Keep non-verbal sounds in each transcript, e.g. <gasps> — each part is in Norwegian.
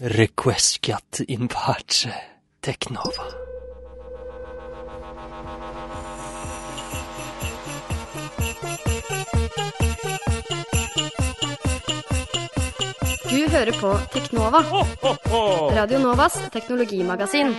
Requescat in pace Teknova. Du hører på Teknova, Radio Novas teknologimagasin.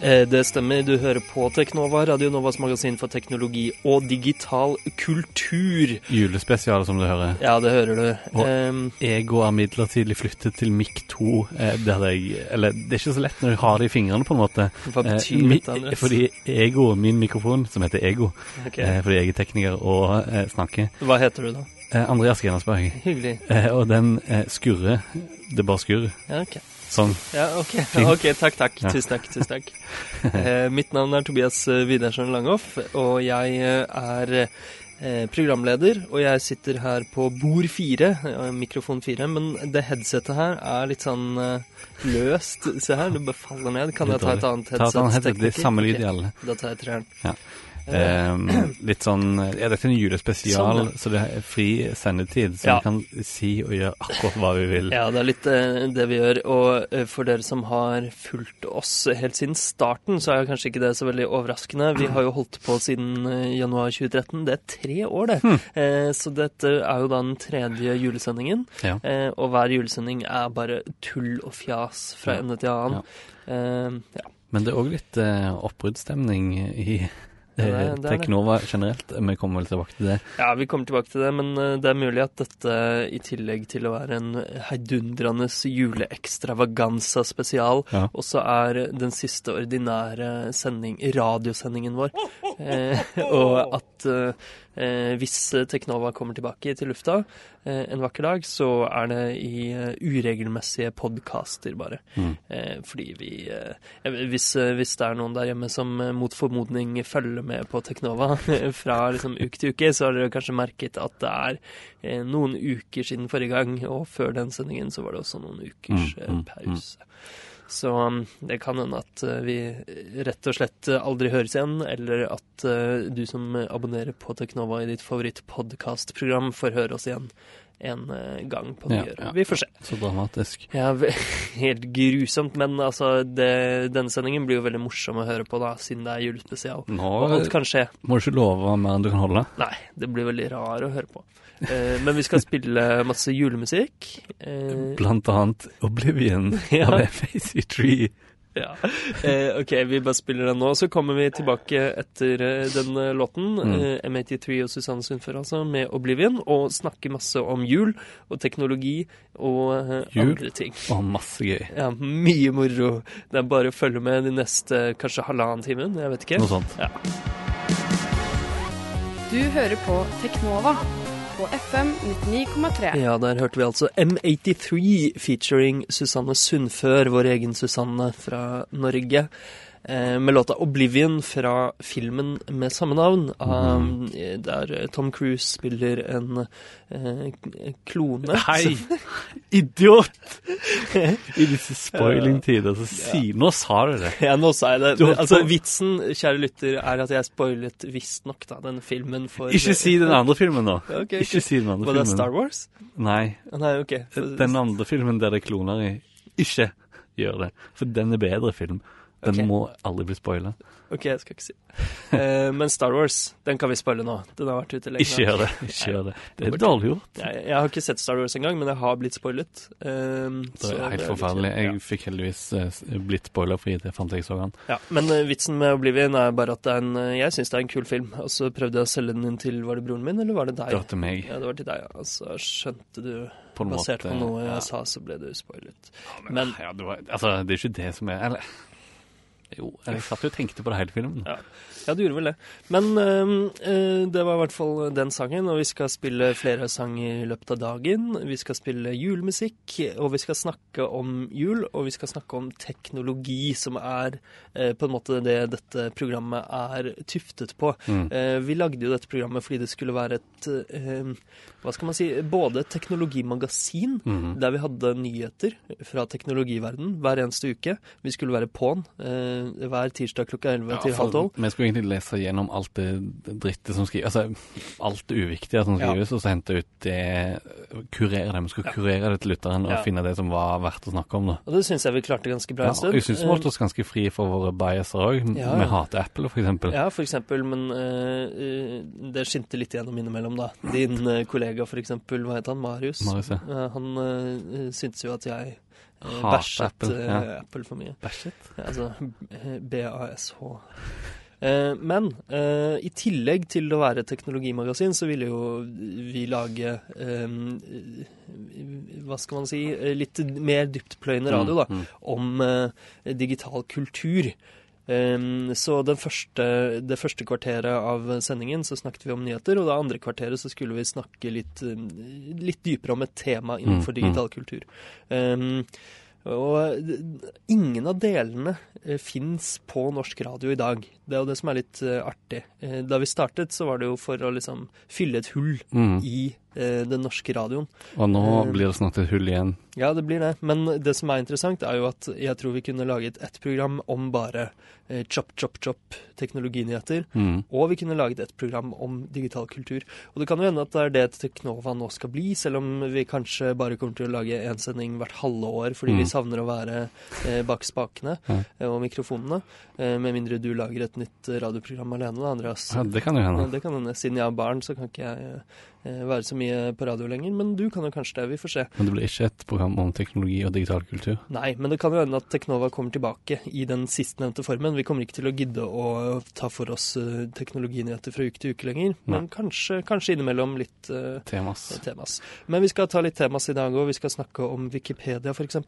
Det stemmer, du hører på Teknova, Radio Novas magasin for teknologi og digital kultur. Julespesial, som du hører. Ja, det hører du. Og- um, Ego er midlertidig flyttet til Mic 2. Eh, der jeg, eller det er ikke så lett når jeg har det i fingrene, på en måte. Hva betyr Eh, mi- Andres? Fordi Ego, min mikrofon, som heter Ego, ok. eh, fordi jeg er tekniker og eh, snakker Hva heter du da? eh, Andreas Grenasberg. Hyggelig. Eh, og den eh, skurrer. Det bare skurrer. Ja, ok. Sånn. Ja, ok. <laughs> Ok, takk, takk. Ja. Tusen takk. tusen takk. <laughs> Eh, mitt navn er Tobias eh, Widersen Langhoff, og jeg eh, er eh, programleder. Og jeg sitter her på bord fire, mikrofon fire, men det headsetet her er litt sånn eh, løst. Se her, det bare faller ned. Kan jeg ta et annet headset? Ta et annet headset. Det er samme lyd i alle. Da tar jeg treeren. Ja. Eh, litt sånn Ja, dette er en julespesial, Sånn, ja. så det er fri sendetid, så Ja. vi kan si og gjøre akkurat hva vi vil. Ja, det er litt eh, det vi gjør. Og eh, for dere som har fulgt oss helt siden starten, så er kanskje ikke det så veldig overraskende. Vi har jo holdt på siden eh, januar 2013. Det er tre år, det. Eh, så dette er jo da den tredje julesendingen. Ja. Eh, og hver julesending er bare tull og fjas fra ende til annen. Eh, ja. Men det er òg litt oppbruddsstemning i eh, det er det. Teknova generelt. Vi kommer vel tilbake til det. ja, vi kommer tilbake til det, men eh, det er mulig at dette, i tillegg til å være en heidundrende juleekstravaganza spesial, Ja. også er den siste ordinære sending, radiosendingen vår. Eh, og at eh, hvis Teknova kommer tilbake til lufta eh, en vakker dag, så er det i eh, uregelmessige podkaster, bare. Mm. Eh, fordi vi eh, eh, hvis, eh, hvis det er noen der hjemme som eh, mot formodning følger med på Teknova <laughs> fra liksom, uke til uke, så har dere kanskje merket at det er eh, noen uker siden forrige gang, og før den sendingen så var det også noen ukers Mm, eh, mm, pause. Så um, det kan hende at eh, vi rett og slett eh, aldri høres igjen, eller at eh, du som abonnerer på Teknova i ditt favorittpodkastprogram får høre oss igjen en eh, gang på nyåret. ja. Vi får se. Så dramatisk. Ja, <laughs> helt grusomt, men altså, det, denne sendingen blir jo veldig morsom å høre på, da, siden det er julespesial. Nå Og alt kan skje. må du ikke love mer enn du kan holde. Nei, det blir veldig rar å høre på. Eh, men vi skal spille masse julemusikk. Eh, Blant annet Oblivion <laughs> Ja. av Facey Tree. Ja. eh, ok, vi bare spiller den nå. Så kommer vi tilbake etter eh, den eh, låten, Mm. eh, M83 og Susanne Sundfør, altså, med Oblivion, og snakker masse om jul og teknologi og eh, Jul? andre ting. Og masse gøy. Ja, mye moro. Det er bare å følge med de neste kanskje halvannen timen. Jeg vet ikke. Noe sånt. Ja. Du hører på Teknova på FM 99,3. ja, der hørte vi altså M83 featuring Susanne Sundfør, vår egen Susanne fra Norge. Eh, med låta 'Oblivion' fra filmen med samme navn, um, der Tom Cruise spiller en uh, klone. Hei! <laughs> Idiot! I disse spoiling-tider, <laughs> så si Nå sa du det. Ja, nå sa jeg det. Men, Altså, Vitsen, kjære lytter, er at jeg spoilet visstnok den filmen for Ikke si den andre filmen, da. <laughs> Okay, Ikke si den andre Var det. Star Wars? Nei. Nei, OK. For- Den andre filmen der det er kloner i, ikke gjør det. For den er bedre film. Den okay. må aldri bli spoila. OK, jeg skal ikke si uh, Men Star Wars, den kan vi spoile nå. Den har vært ute lenge. Ikke gjør det. Ikke gjør det. Det er dårlig gjort. Jeg, jeg har ikke sett Star Wars engang, men jeg har blitt spoilet. Um, Det er helt er forferdelig. Jeg Jeg fikk heldigvis uh, blitt spoilerfri det fant jeg så den. Ja. ja, Men uh, vitsen med Oblivion er bare at det er en Jeg syns det er en kul film. Og så prøvde jeg å selge den inn til Var det broren min, eller var det deg? Det var til meg, Ja, det var til deg, ja. Og så skjønte du på Basert måte. på noe jeg ja. sa, så ble du spoilet. Men, Men ja, det, var, altså, det er ikke det som er Eller Jo, jeg satt jo og tenkte på det hele filmen. Ja. Ja, du gjorde vel det. Men øh, det var i hvert fall den sangen, og vi skal spille flere sanger i løpet av dagen. Vi skal spille julemusikk, og vi skal snakke om jul, og vi skal snakke om teknologi, som er øh, på en måte det dette programmet er tuftet på. Mm. Eh, vi lagde jo dette programmet fordi det skulle være et øh, hva skal man si, både et teknologimagasin, Mhm. der vi hadde nyheter fra teknologiverdenen hver eneste uke. Vi skulle være på'n. Eh, hver tirsdag klokka 11 Ja, til halv tolv. Vi skulle egentlig lese gjennom alt det drittet som skrives, altså alt det uviktige som Ja. skrives, og så hente ut det, kurere det. Vi skulle kurere det til lytteren og Ja. finne det som var verdt å snakke om. da. Og det syns jeg vi klarte ganske bra Ja, en stund. jeg syns vi holdt oss ganske fri for våre biaser òg. Ja. Vi hater Apple, for eksempel. Ja, for eksempel, men eh, eh, det skinte litt gjennom innimellom, da. Din uh, kollega, for eksempel, hva het han? Marius? Marius, ja. uh, han uh, syntes jo at jeg uh, bæsjet Apple, eh, ja. Apple for mye. Bæsjet? Altså eh, BASH. Eh, men eh, i tillegg til å være teknologimagasin, så ville jo vi lage eh, Hva skal man si eh, Litt mer dyptpløyende radio, da. Mm, mm. Om eh, digital kultur. Um, så den første, det første kvarteret av sendingen så snakket vi om nyheter, og det andre kvarteret så skulle vi snakke litt, um, litt dypere om et tema innenfor Mm, mm. digital kultur. Um, og ingen av delene uh, fins på norsk radio i dag. Det er jo det som er litt eh, artig. Eh, da vi startet, så var det jo for å liksom fylle et hull Mm. i eh, den norske radioen. Og nå Eh, blir det snart et hull igjen. Ja, det blir det. Men det som er interessant, er jo at jeg tror vi kunne laget ett program om bare eh, chop, chop, chop teknologinyheter. Mm. Og vi kunne laget et program om digital kultur. Og det kan jo hende at det er det Teknova nå skal bli, selv om vi kanskje bare kommer til å lage én sending hvert halve år fordi Mm. vi savner å være eh, bak spakene Ja. eh, og mikrofonene. Eh, med mindre du lager et nytt eh, radioprogram alene, da, Andreas. Ja, det kan jo hende. Det kan hende. Siden jeg har barn, så kan ikke jeg eh, være så mye på radio lenger. Men du kan jo kanskje det. Vi får se. Men det blir ikke et program om teknologi og digital kultur. Nei, men det kan jo hende at Teknova kommer tilbake i den sistnevnte formen. Vi kommer ikke til å gidde å ta for oss eh, teknologinyheter fra uke til uke lenger, men kanskje, kanskje innimellom litt uh, Temas. temas. Men vi skal ta litt temas i dag òg. Vi skal snakke om Wikipedia, f.eks.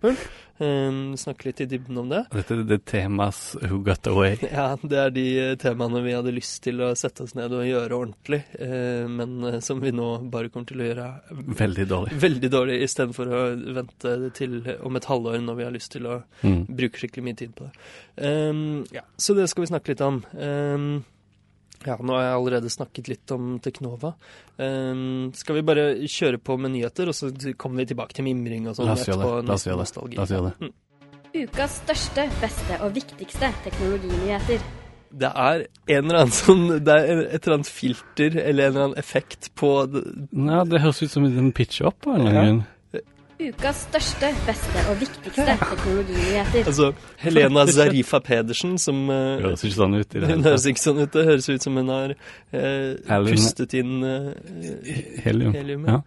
Um, snakke litt i dybden om det. Dette er det temas who got away. <laughs> Ja, det er de eh, temaene vi hadde lyst til å sette oss ned og gjøre ordentlig, uh, men eh, som vi nå bare kommer til å gjøre Veldig dårlig. veldig dårlig, istedenfor å vente til om et halvår når vi har lyst til å Mm. bruke skikkelig mye tid på det. Um, ja, så det skal vi snakke litt om. Um, ja, nå har jeg allerede snakket litt om Teknova. Um, skal vi bare kjøre på med nyheter, og så kommer vi tilbake til mimring og sånn La oss gjøre etterpå? det. La oss gjøre det. La oss gjøre det. Ukas største, beste og viktigste teknologinyheter. Det er en eller annen sånn Det er et eller annet filter eller en eller annen effekt på Nei, det høres ut som en pitcher opp på en eller annen grunn. Ukas største, beste og viktigste teknologinyheter. Altså Helena Zarifa Pedersen som Det uh, høres ikke sånn ut i det Hun tatt. høres ikke sånn ut. Det høres ut som hun har uh, pustet inn uh, Helium. helium. Ja.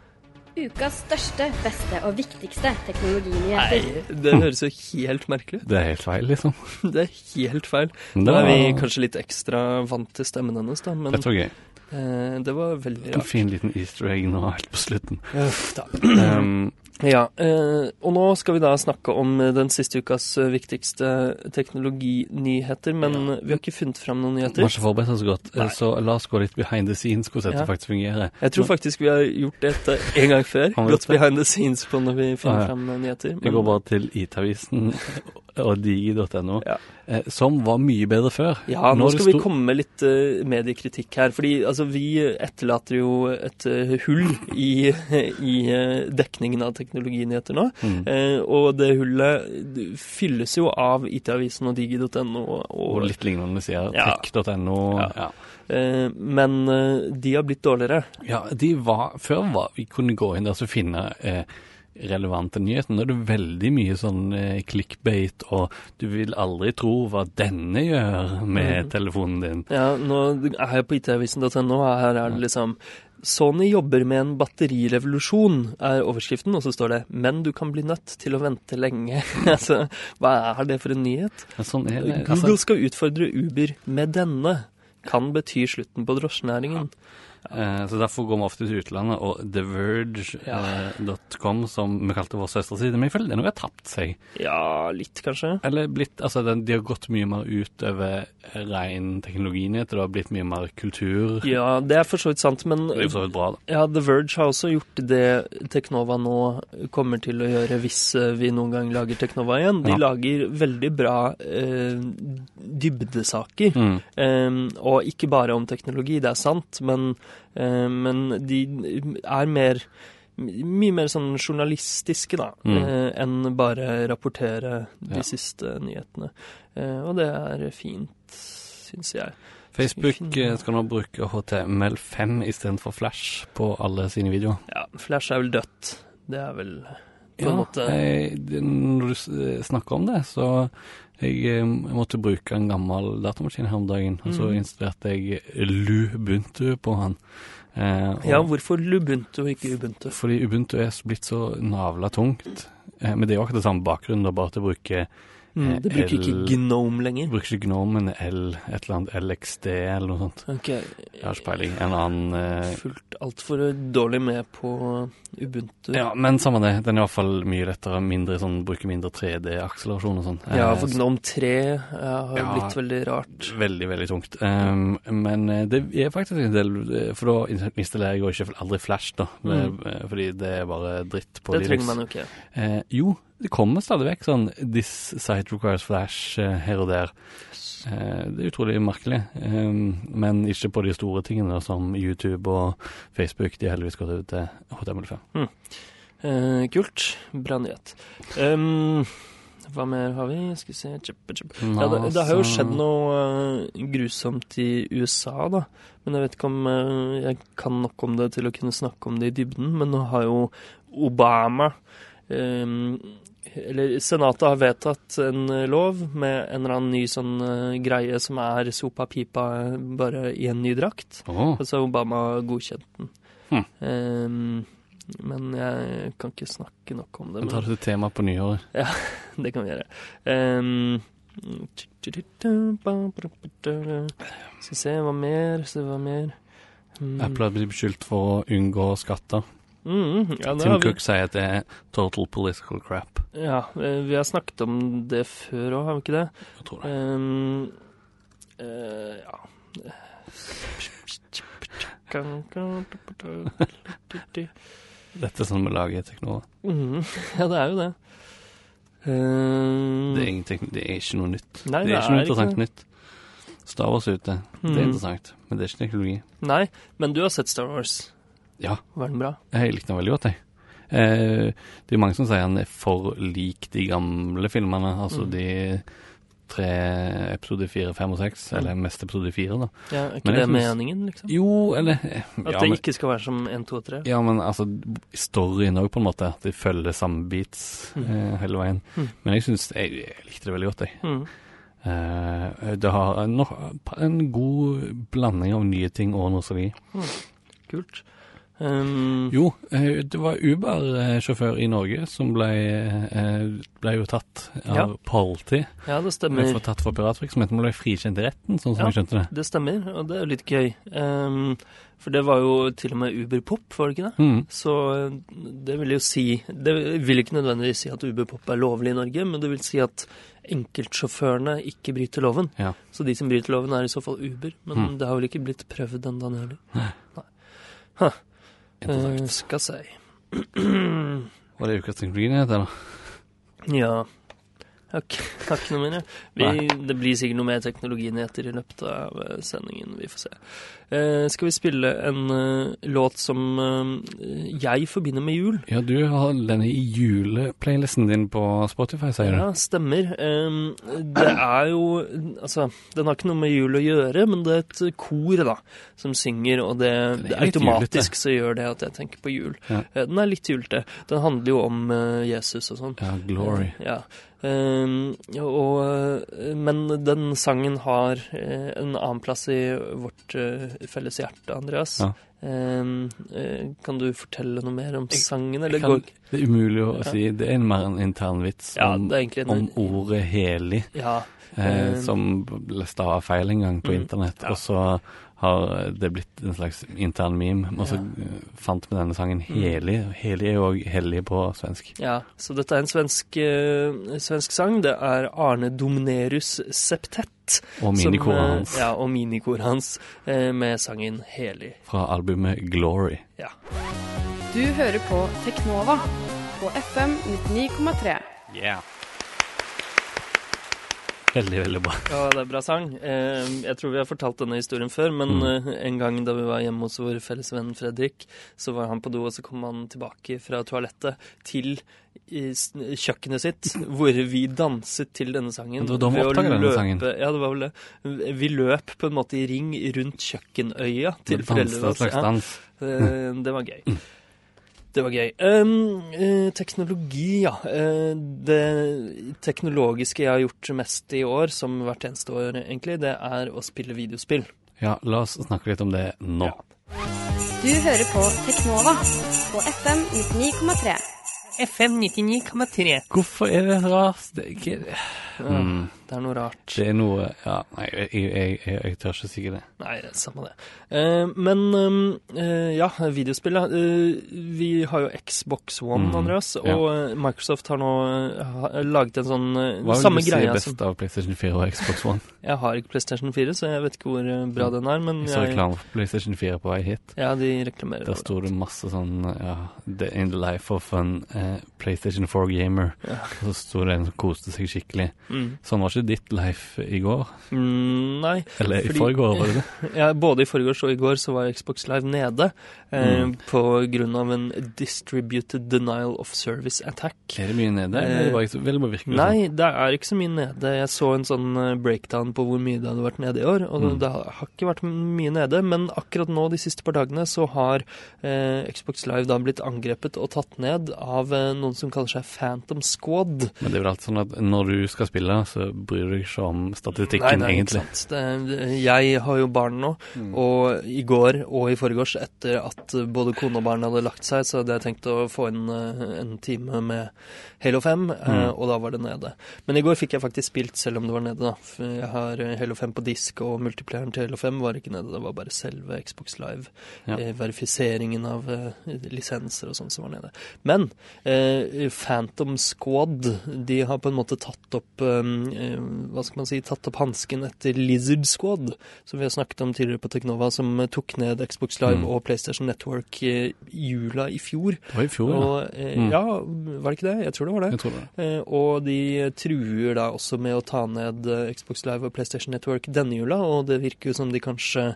Ukas største, beste og viktigste teknologinyheter. Nei, det høres jo helt merkelig ut. Det er helt feil, liksom. <laughs> Det er helt feil. Da er vi kanskje litt ekstra vant til stemmen hennes, da, men dette var gøy. eh, det var veldig En rart. fin liten easter egg nå helt på slutten. Uff da. Um, Ja, eh, og nå skal vi da snakke om eh, den siste ukas eh, viktigste teknologinyheter, men Ja. vi har ikke funnet fram noen vi har nyheter. ikke forberedt oss godt, Nei. så la oss gå litt behind the scenes, hvordan dette Ja. faktisk fungerer. Jeg tror faktisk vi har gjort dette <laughs> en gang før. Gått behind the scenes på når vi finner ja. fram nyheter. Jeg men- går bare til IT-avisen <laughs> og digi.no, Ja. eh, som var mye bedre før. Ja, nå skal vi komme med litt eh, mediekritikk her. Fordi altså, vi etterlater jo et eh, hull i, i dekningen av teknologinyheter nå. Mm. Eh, og det hullet fylles jo av IT-avisen og digi.no. Og, Og litt lignende sider. Ja. Tech.no. Ja. Ja. eh, men de har blitt dårligere. Ja, de var Før var vi kunne gå inn der og finne eh, relevante nyheter. Nå er det veldig mye sånn eh, clickbait, og du vil aldri tro hva denne gjør med mm. telefonen din. Ja, nå er jeg på itavisen.no, her er det liksom Sony jobber med en batterirevolusjon, er overskriften, og så står det 'Men du kan bli nødt til å vente lenge'. <laughs> altså, hva er det for en nyhet? Men sånn det. Google skal utfordre Uber med denne. Kan bety slutten på drosjenæringen. Eh, så derfor går vi ofte til utlandet, og TheVerge.com, som vi kalte vår søsterside, men jeg føler det noe har tapt seg. Ja, litt kanskje. Eller blitt Altså, den, de har gått mye mer ut over ren teknologinyheter, det har blitt mye mer kultur. Ja, det er for så vidt sant, men Det er for så vidt bra, da. ja, The Verge har også gjort det Teknova nå kommer til å gjøre hvis eh, vi noen gang lager Teknova igjen. De Ja. lager veldig bra eh, dybdesaker. Mm. Eh, og ikke bare om teknologi, det er sant, men, men de er mer mye mer sånn journalistiske, da, Mm. eh, enn bare rapportere de Ja. siste nyhetene. Eh, og det er fint, syns jeg. Facebook Skal eh, nå bruke HTML5 istedenfor Flash på alle sine videoer. Ja, Flash er vel dødt. Det er vel på Ja, en måte jeg, når du eh, snakker om det, så jeg, eh, jeg måtte bruke en gammel datamaskin her om dagen, og så Mhm. installerte jeg Lubuntu på han. Eh, og, Ja, hvorfor Lubuntu og ikke Ubuntu? Fordi Ubuntu er blitt så navla tungt. Eh, men det er jo akkurat det samme bakgrunn, da, bare at jeg bruker Mm, det bruker ikke Gnome lenger. Bruker ikke Gnome, men L, et eller annet LXD eller noe sånt. Ok, Jeg har ikke peiling. En annen eh, Fulgt altfor dårlig med på Ubuntu. Ja, men samme det. Den er i hvert fall mye lettere, mindre sånn, bruker mindre 3D-akselerasjon og sånn. Ja, Eh, for Gnome 3 ja, har Ja. blitt veldig rart. Veldig, veldig tungt. Um, men eh, det er faktisk en del eh, For da installerer jeg jo ikke aldri Flash, da. Mm. Eh, Fordi det er bare dritt på Linux. Det trenger man jo ikke. Eh, jo, det kommer stadig vekk sånn 'This site requires flash' eh, her og der. Eh, det er utrolig merkelig. Um, men ikke på de store tingene som YouTube og Facebook. De har heldigvis gått ut til HTML5. Eh, kult. Bra nyhet. Um, hva mer har vi? Skal vi se Tjup, tjup. Ja, det, det har jo skjedd noe grusomt i USA, da. Men jeg vet ikke om jeg kan nok om det til å kunne snakke om det i dybden. Men nå har jo Obama eh, Eller Senatet har vedtatt en eh, lov med en eller annen ny sånn eh, greie som er sopa pipa eh, bare i en ny drakt. Oh. Og så har Obama godkjent den. Hm. Um, men jeg kan ikke snakke nok om det. Da tar du til tema på nyåret. <laughs> det kan vi gjøre. Um, skal vi se, hva mer? Se hva mer? Mm. Apple har blitt beskyldt for å unngå skatter. Mm, ja, Tim vi. Cook sier at det er total political crap. Ja, eh, vi har snakket om det før òg, har vi ikke det? Jeg tror det. Um, uh, ja Dette er sånn vi lager teknologer. Mm, <laughs> ja, det er jo det. Um, Det er, det er ikke noe nytt. Nei, det det er ikke noe interessant ikke nytt. Star Wars er ute. Det er Mm. interessant, men det er ikke teknologi. Nei, men du har sett Star Wars. Ja, Var den bra? jeg likte den veldig godt, jeg. Eh, det er mange som sier han er for lik de gamle filmene, altså Mm. de tre episode fire, fem og seks, Mm. eller mest episode fire, da. Ja, er ikke Men det meningen, liksom? Jo, eller eh, At ja, det ikke skal være som 1, 2 og 3? ja, men altså storyen òg, på en måte. At de følger samme beats Mm. eh, hele veien. Mm. Men jeg syns jeg, jeg likte det veldig godt, jeg. Mm. Eh, det har en, en god blanding av nye ting og nostalgi. Kult. Um, Jo, eh, det var Uber-sjåfør i Norge som ble, eh, ble jo tatt av Ja. politi. ja, det stemmer. Ble tatt for piratvirksomhet, men ble frikjent i retten, sånn som Ja. jeg skjønte det. Det stemmer, og det er jo litt gøy. Um, for det var jo til og med Uber-pop, var det ikke det? Mm. Så eh, det vil jo si Det vil ikke nødvendigvis si at Uber-pop er lovlig i Norge, men det vil si at enkeltsjåførene ikke bryter loven. Ja. Så de som bryter loven, er i så fall Uber. Men Mm. det har vel ikke blitt prøvd ennå, det heller. Eh, Interessant. skal si. <clears throat> Var det ukas teknologinyheter, da? Ja. Har ikke, noe mer. Vi, det blir sikkert noe mer teknologinyheter i løpet av eh, sendingen. Vi får se. Eh, skal vi spille en uh, låt som uh, jeg forbinder med jul? Ja, du har denne i juleplaylisten din på Spotify, sier du? Ja, stemmer. Um, det er jo Altså, den har ikke noe med jul å gjøre, men det er et kor da, som synger, og det, det, det automatisk så gjør det at jeg tenker på jul. Ja. Eh, Den er litt julete. Den handler jo om uh, Jesus og sånn. Ja, Glory. Eh, Ja. Um, og, men den sangen har eh, en annen plass i vårt eh, felles hjerte, Andreas. Ja. Um, eh, kan du fortelle noe mer om sangen? Eller kan, det er umulig å Ja. si. Det er en mer en intern vits om, en om ordet helig, Ja. eh, Eh, som ble stava feil en gang på Mm, internett. Og så har det blitt en slags intern meme. Og så Ja. eh, fant vi denne sangen Mm. helig. Helig er jo òg hellig på svensk. Ja, så dette er en svensk, uh, svensk sang. Det er Arne Domnerus Septett. Og minikoret eh, hans Ja, og minikoret hans uh, med sangen Helig. fra albumet Glory. Ja. Du hører på Teknova på FM 99,3. Yeah. Veldig, veldig bra. Ja, det er bra sang. Eh, jeg tror vi har fortalt denne historien før, men Mm. eh, en gang da vi var hjemme hos vår felles venn Fredrik, så var han på do, og så kom han tilbake fra toalettet til kjøkkenet sitt, hvor vi danset til denne sangen. Det var da vi ved oppdaget denne sangen. Ja, det var vel det. Vi løp på en måte i ring rundt kjøkkenøya til foreldrene en slags Ja, eh, det var gøy. Det var gøy. Um, eh, teknologi, ja. Eh, det teknologiske jeg har gjort mest i år, som hvert eneste år egentlig, det er å spille videospill. Ja, la oss snakke litt om det nå. Du hører på Teknova på FM 99,3. FM 99,3. Hvorfor er det rart? Det er ikke mm, Det er noe rart. Det er noe Ja, nei, jeg, jeg, jeg, jeg tør ikke si det. Nei, det er samme det. Eh, men um, eh, ja, videospill. Eh, vi har jo Xbox One, Mm, Andreas, og eh, Microsoft har nå eh, ha- laget en sånn Samme greie Hva vil du si best som av PlayStation 4 og Xbox One? <laughs> Jeg har ikke PlayStation 4, så jeg vet ikke hvor eh, bra den er, men Jeg så reklame for PlayStation 4 på vei hit. ja, de reklamerer Der sto det masse sånn ja, the, In the life of an uh, PlayStation 4 gamer. Ja. Og så sto det en som koste seg skikkelig. Mm. Sånn var ikke ditt Leif, i går? Mm, nei. Eller i Fordi- forgår, var det det? <laughs> Ja, både i forgårs og i går så var Xbox Live nede eh, Mm. på grunn av en distributed denial of service attack. Er det mye nede? Eller er det bare, eller bare Nei, det er ikke så mye nede. Jeg så en sånn eh, breakdown på hvor mye det hadde vært nede i år, og Mm. det har ikke vært mye nede. Men akkurat nå, de siste par dagene, så har eh, Xbox Live da blitt angrepet og tatt ned av eh, noen som kaller seg Phantom Squad. sånn? Men det er vel alltid sånn at når du skal spille, så bryr deg ikke om statistikken, Nei, nei, egentlig. ikke sant. Det, jeg har jo barn nå, Mm. og i går og i forgårs, etter at både kone og barn hadde lagt seg, så hadde jeg tenkt å få inn eh, en time med Halo 5, eh, Mm. og da var det nede. Men i går fikk jeg faktisk spilt selv om det var nede, da. Jeg har eh, Halo 5 på disk, og multiplieren til Halo 5 var ikke nede, det var bare selve Xbox Live. Ja. Verifiseringen av lisenser og sånn som var nede. Men eh, Phantom Squad, de har på en måte tatt opp eh, Hva skal man si, tatt opp hansken etter Lizard Squad, som vi har snakket om tidligere på Teknova, som eh, tok ned Xbox Live Mm. og PlayStation Network i jula i fjor. Det var i fjor, ja. Og, ja. Mm. ja, var det ikke det? Jeg tror det var det. Jeg tror det. Eh, og de truer da også med å ta ned eh, Xbox Live og PlayStation Network denne jula, og det virker jo som de kanskje eh,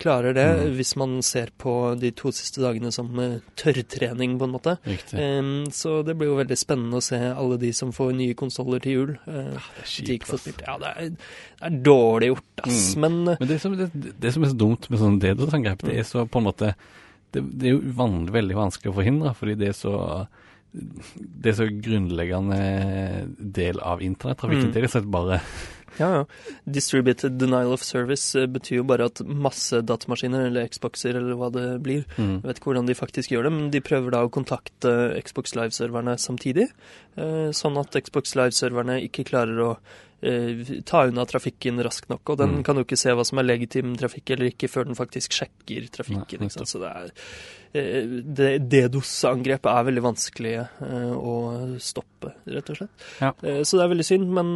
klarer det, Mm. hvis man ser på de to siste dagene som eh, tørrtrening, på en måte. Riktig. Så det blir jo veldig spennende å se alle de som får nye konsoller til jul. Ja, det er de kjipt, spilt. Ja, det er, det er dårlig gjort, ass. Mm. Men eh, Men det som, det, det som er så dumt med sånn DDoS-angrep, det er så på en måte Det, det er jo vanlig, veldig vanskelig å forhindre, fordi det er så det er så grunnleggende del av internettrafikken. Mm. Det er rett og slett bare Ja, ja. Distributed denial of service eh, betyr jo bare at masse datamaskiner, eller Xboxer, eller hva det blir, mm. Jeg vet ikke hvordan de faktisk gjør det, men de prøver da å kontakte Xbox Live-serverne samtidig. eh, Sånn at Xbox Live-serverne ikke klarer å eh, ta unna trafikken raskt nok. Og den Mm. kan jo ikke se hva som er legitim trafikk eller ikke, før den faktisk sjekker trafikken. Nei, ikke sant? Så det er eh, DDoS-angrepet er veldig vanskelige eh, å stoppe, rett og slett. Ja. Eh, Så det er veldig synd, men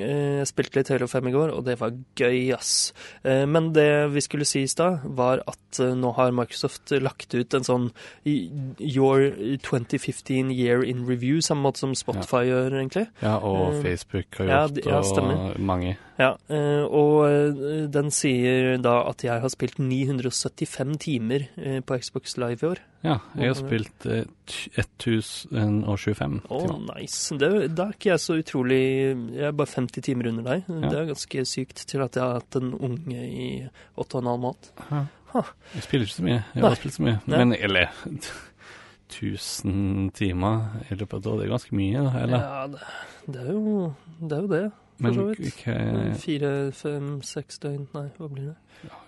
jeg spilte litt Halo 5 i går, og det var gøy, ass. Men det vi skulle si i stad, var at nå har Microsoft lagt ut en sånn Your 2015 Year in Review, samme måte som Spotify gjør, egentlig. Ja, og Facebook har ja, gjort, de- ja, stemmer. og mange. Ja, eh, og eh, den sier da at jeg har spilt 975 timer eh, på Xbox Live i år. Ja, jeg har spilt eh, t- 1025 Å, oh, nice. Det, da er ikke jeg så utrolig Jeg er bare 50 timer under deg. Ja. Det er ganske sykt til at jeg har hatt en unge i åtte og en halv måned. Ja. Jeg spiller ikke så mye. Jeg Nei. har spilt så mye. Nei. Men eller <laughs> 1000 timer i løpet av et år, det er ganske mye, eller? Ja, det, det, er jo, det er jo det, for Men så vidt. hva Fire, fem, seks døgn Nei, hva blir det?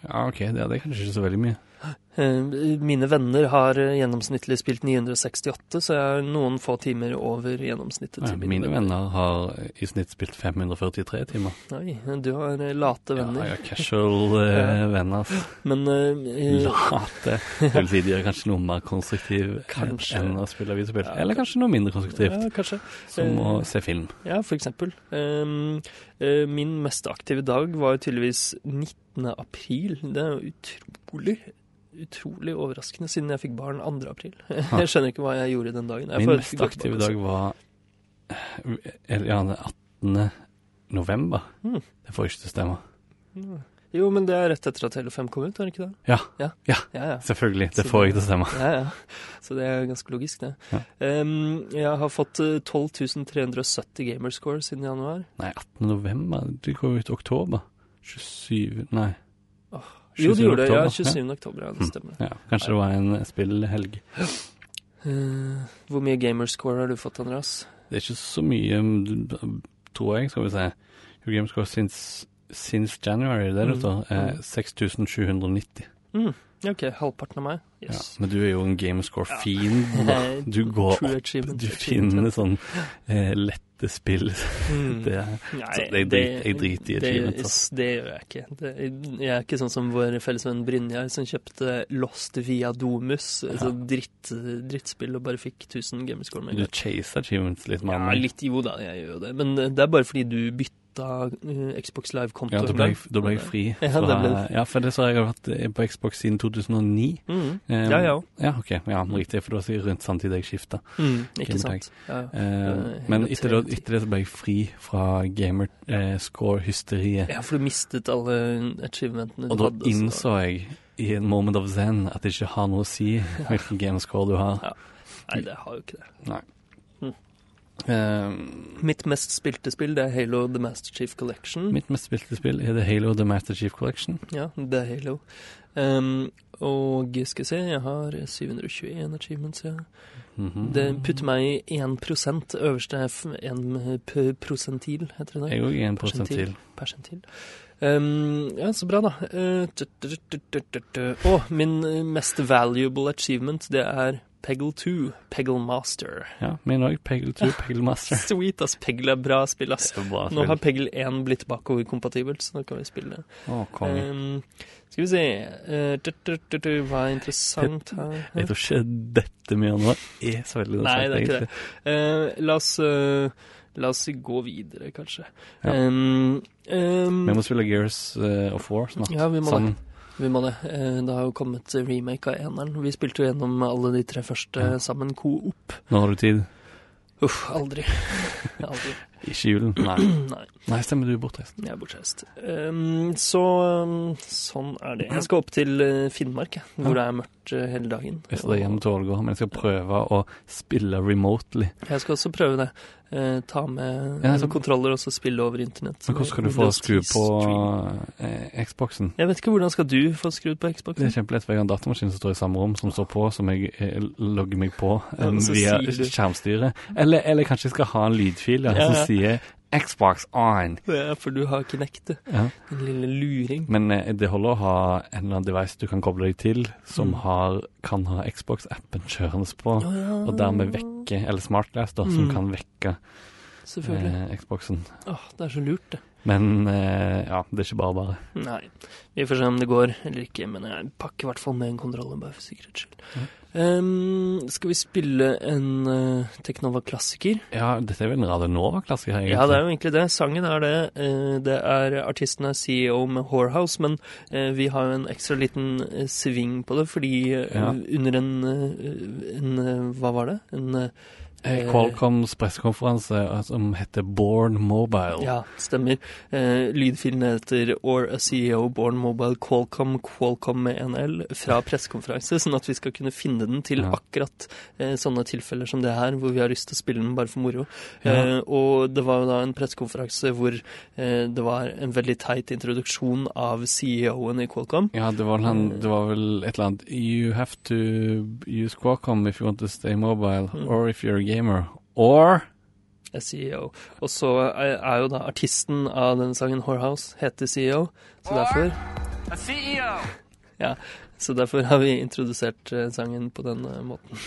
Ja, OK, det det er kanskje ikke så veldig mye. <gasps> Eh, Mine venner har eh, gjennomsnittlig spilt 968, så jeg har noen få timer over gjennomsnittet. Ja, mine, mine venner har i snitt spilt 543 timer. Oi, du har late venner. <laughs> Ja, jeg har casual eh, venner. Men eh, Late. <laughs> Det vil si de er kanskje noe mer konstruktiv Kanskje. enn å spille videospill. Ja, Eller kanskje noe mindre konstruktivt, Ja, kanskje. som å Eh, se film. Ja, for eksempel. Um, eh, min mest aktive dag var tydeligvis 19. april. Det er jo utrolig, utrolig overraskende, siden jeg fikk barn 2. april. <laughs> Jeg skjønner ikke hva jeg gjorde den dagen. Jeg Min mest aktive dag var eh, eller, ja, den 18. november. Mm. Det får ikke til å stemme. Jo, men det er rett etter at Hele5 kom ut, er det ikke det? Ja, Ja. ja, Ja, ja. selvfølgelig. Det får ikke til å stemme. Ja, ja. Så det er ganske logisk, det. Um, jeg har fått eh, 12 370 gamerscore siden januar. Nei, 18. november. Det går ut oktober. 27 Nei. Åh, Jo, det gjorde det. Ja, oktober. 27. oktober. Ja, det Mm. stemmer. Ja, kanskje det var en spillhelg. Eh, hvor mye gamerscore har du fått, Andreas? Det er ikke så mye, mm, tror jeg, skal vi si. Your Game Score since, since January, det er det Mm. står. Eh, Mm. 6790. Mm. OK, halvparten av meg. Ja, men du er jo en gamescore-fiend. Eh, <laughs> Du går opp, du finner sånn eh, lette spill. Mm. <laughs> Det Nei, Så jeg drit- jeg driter i det, achievements, ass. det gjør jeg ikke. Det, jeg er ikke sånn som vår fellesvenn Brynjar, som kjøpte Lost via Domus, Ja. Altså dritt, drittspill, og bare fikk 1000 gamerscore Du chaser achievements litt mer. Ja, litt jo da, jeg gjør jo det. Men det er bare fordi du bytta eh, Xbox Live-kontoen. Ja, da ble, jeg, da ble jeg fri. Ja, fra, det ble- ja, for det så jeg har vært på Xbox siden 2009. Mm. Um, Ja, ja. Ja, ok. Ja, riktig, for det var sikkert rundt samtidig jeg skifta. Mm, ikke sant. Ja. ja. Uh, men etter, det- etter det så ble jeg fri fra gamerscore-hysteriet. ja, for du mistet alle achievementene du hadde. og da innså jeg i en moment of zen at det ikke har noe å si <laughs> hvilken gamerscore du har. Ja. Nei, det har jo ikke det. Nei. Mm. Eh, Mitt mest spilte spill det er Halo The Master Chief Collection. mitt mest spilte spill er The Halo The Master Chief Collection. Ja, det er Halo. Um, og skal vi se, jeg har 721 achievements, ja. Mhm. Det putter meg i 1 øverste f- en prosentil, heter det det? Jeg òg jo en prosent Persentil. Um, ja, så bra, da. Uh, tut, tut, tut, tut, tut, tut. Å, min uh, mest valuable achievement, det er Peggle 2. Peggle Master. Ja, min òg. Peggle 2, <laughs> Peggle Master. Sweet, ass. Peggle er bra spill, ass. Bra spill. Nå har. Peggle 1 blitt bakoverkompatibelt, så nå kan vi spille det. Å, konge. Um, skal vi se uh, du, du, du, du, Hva er interessant her? Jeg tror ikke dette mye nå er så veldig Nei, det er ikke egentlig. det. Uh, la oss uh, La oss gå videre, kanskje. Ja. Um, um, Vi må spille Gears of War snart. Ja, vi må Sammen. Vi må det. Eh, Det har jo kommet remake av eneren. Vi spilte jo gjennom alle de tre første sammen co-op. Nå har du tid. Uff, aldri. <laughs> aldri. Ikke julen. Nei. <clears throat> Nei, Nei, stemmer du er bortreist. jeg er bortreist. Um, så um, sånn er det. Jeg skal opp til eh, Finnmark, jeg, hvor det er mørkt eh, hele dagen. Jeg skal hjem til Ålgård, men jeg skal prøve å spille remotely. Jeg skal også prøve det. Uh, ta med Ja, så- kontroller og så spille over internett. Men hvordan skal du få skrudd skru på eh, Xboxen? Jeg vet ikke hvordan skal du få skrudd på Xboxen? Det er kjempelett, for jeg har en datamaskin som står i samme rom, som står på, som jeg logger meg på Ja, og så via skjermstyret. Eller, eller kanskje jeg skal ha en lydfil ja, Ja, som ja. Sier Xbox on. Ja, for du har Kinect, du. Ja. En lille luring. Men eh, det holder å ha en eller annen device du kan koble deg til, som Mm. har, kan ha Xbox-appen kjørende på, ja, ja. og dermed vekke, eller SmartGlass da, som Mm. kan vekke eh, Xboxen. Åh, det er så lurt, det. Men eh, ja, det er ikke bare bare. Nei. Vi får se om det går eller ikke, men jeg pakker i hvert fall med en kontroller, bare for sikkerhets skyld. Ehm, skal vi spille en uh, Teknova-klassiker? Ja, dette er vel en Radio Nova-klassiker, egentlig. Ja, det er jo egentlig det. Sangen er det. Uh, det er artisten er CEO med Whorehouse, men uh, vi har jo en ekstra liten sving på det, fordi Ja. under en, en Hva var det? En eh, Eh, Qualcoms pressekonferanse eh, som heter Born Mobile. Ja, stemmer. Eh, lydfilen heter Or a CEO Born Mobile Qualcomm, Qualcomm med NL fra pressekonferanse, sånn at vi skal kunne finne den til Ja. akkurat eh, sånne tilfeller som det her, hvor vi har lyst til å spille den bare for moro. Ja. Eh, og det var jo da en pressekonferanse hvor det var en veldig teit introduksjon av CEO-en i Qualcomm. Ja, det var, vel det var vel et eller annet You have to use Qualcomm if you want to stay mobile, Mm. or if you're a gamer. Or CEO. Og så er, jo da artisten av denne sangen, Whorehouse, heter CEO, så derfor A CEO. <laughs> Ja, så derfor har vi introdusert eh, sangen på den eh, måten.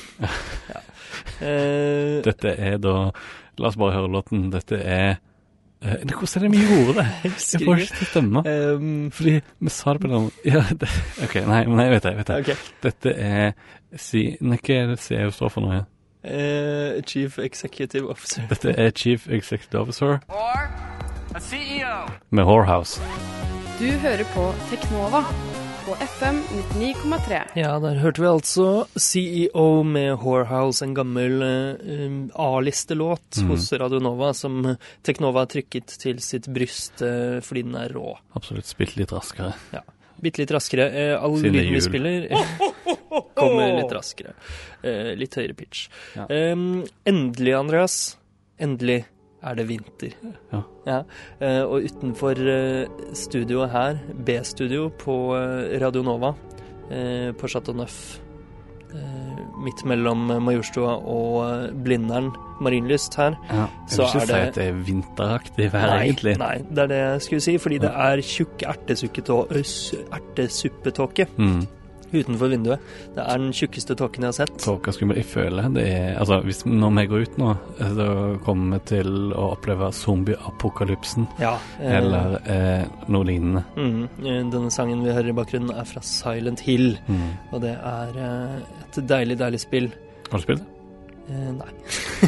ja. <laughs> Eh, Dette er da La oss bare høre låten. Dette er eh, Hvordan er det vi gjorde det? Jeg får ikke. til å stemme. Um, Fordi vi sa det på den Ja, det, OK, nei, nei, vet jeg. vet jeg. Okay. Dette er si, Hva er det CEO står for noe? Eh, Chief Executive Officer. Dette er Chief Executive Officer Or a CEO. med Whorehouse. Du hører på Teknova på FM 99,3. Ja, der hørte vi altså CEO med Whorehouse, en gammel um, A-listelåt Mm. hos Radionova, som Teknova har trykket til sitt bryst uh, fordi den er rå. Absolutt spilt litt raskere. Bitte litt raskere. Eh, all lyden vi spiller, kommer litt raskere. Eh, litt høyere pitch. Ja. Eh, endelig, Andreas. Endelig er det vinter. Ja. eh, og utenfor eh, studioet her, B-studio på eh, Radio Nova, eh, på Chateau Neuf, midt mellom Majorstua og eh, Blindern Marienlyst her, Ja, jeg vil ikke si at det er vinteraktig vær, Nei, egentlig. nei, det er det jeg skulle si, fordi det er tjukk ertesuppetåke Mm. Utenfor vinduet. Det er den tjukkeste tåken jeg har sett. Tåka skummel. Jeg føler det er Altså, hvis, når vi går ut nå, så kommer vi til å oppleve zombieapokalypsen. Ja. eh, Eller eh, noe lignende. mm, eh, denne sangen vi hører i bakgrunnen er fra Silent Hill, Mm. og det er eh, et deilig, deilig spill. Har du spilt det? Eh, nei.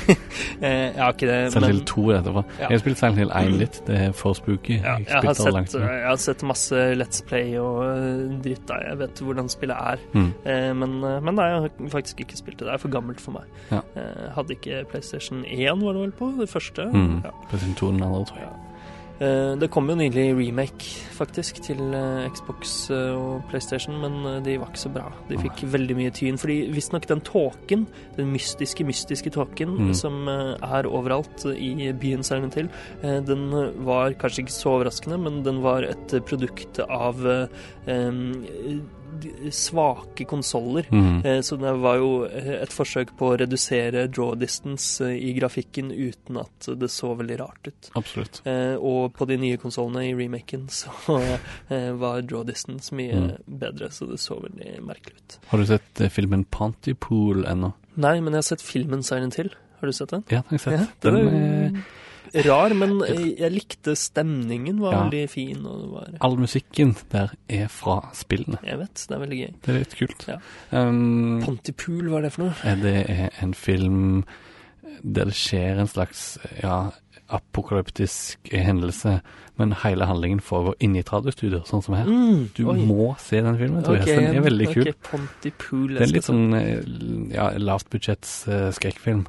<laughs> eh, jeg har ikke det, Silent Hill 2 etterpå. Ja. Jeg har spilt Silent Hill 1 litt. Det er for spooky. ja, jeg jeg, har sett, jeg har sett masse Let's Play og eh, dritt der. Jeg vet hvordan spillet er. Mm. Eh, men, eh, men nei, jeg har faktisk ikke spilt det. Det er for gammelt for meg. Ja. Eh, hadde ikke PlayStation 1, var det vel på? Det første? Mm. Ja. PlayStation 2 den andre, tror jeg. Eh, det kom jo nylig remake, faktisk, til eh, Xbox eh, og PlayStation, men de var ikke så bra. De fikk veldig mye tyn. Fordi visstnok den tåken, den mystiske, mystiske tåken Mm. som er overalt i byen Silent Hill, eh, den var kanskje ikke så overraskende, men den var et produkt av de- svake konsoller. Mm. Så det var jo eh, et forsøk på å redusere draw distance eh, i grafikken uten at det så veldig rart ut. Absolutt. Og på de nye konsollene i remaken <laughs> så var draw distance mye Mm. bedre, så det så veldig merkelig ut. Har du sett filmen Pantypool ennå? Nei, men jeg har sett filmen Silent Hill. Har du sett den? Ja, den har jeg sett. Ja, den er rar, men <laughs> eh, jeg likte stemningen. var Ja. veldig fin. var... all musikken der er fra spillene. Jeg vet, det er veldig gøy. Det er litt kult. Ja. Um, Pontypool, hva er det for noe? er det er en film der det skjer en slags ja, apokalyptisk hendelse, men hele handlingen foregår inni i et radiostudio, sånn som her. Mm, Du oi. må se den filmen, tror jeg. Den er veldig kul. ok, Pontypool. Det er en litt sånn ja, lavt budsjetts uh, skrekkfilm.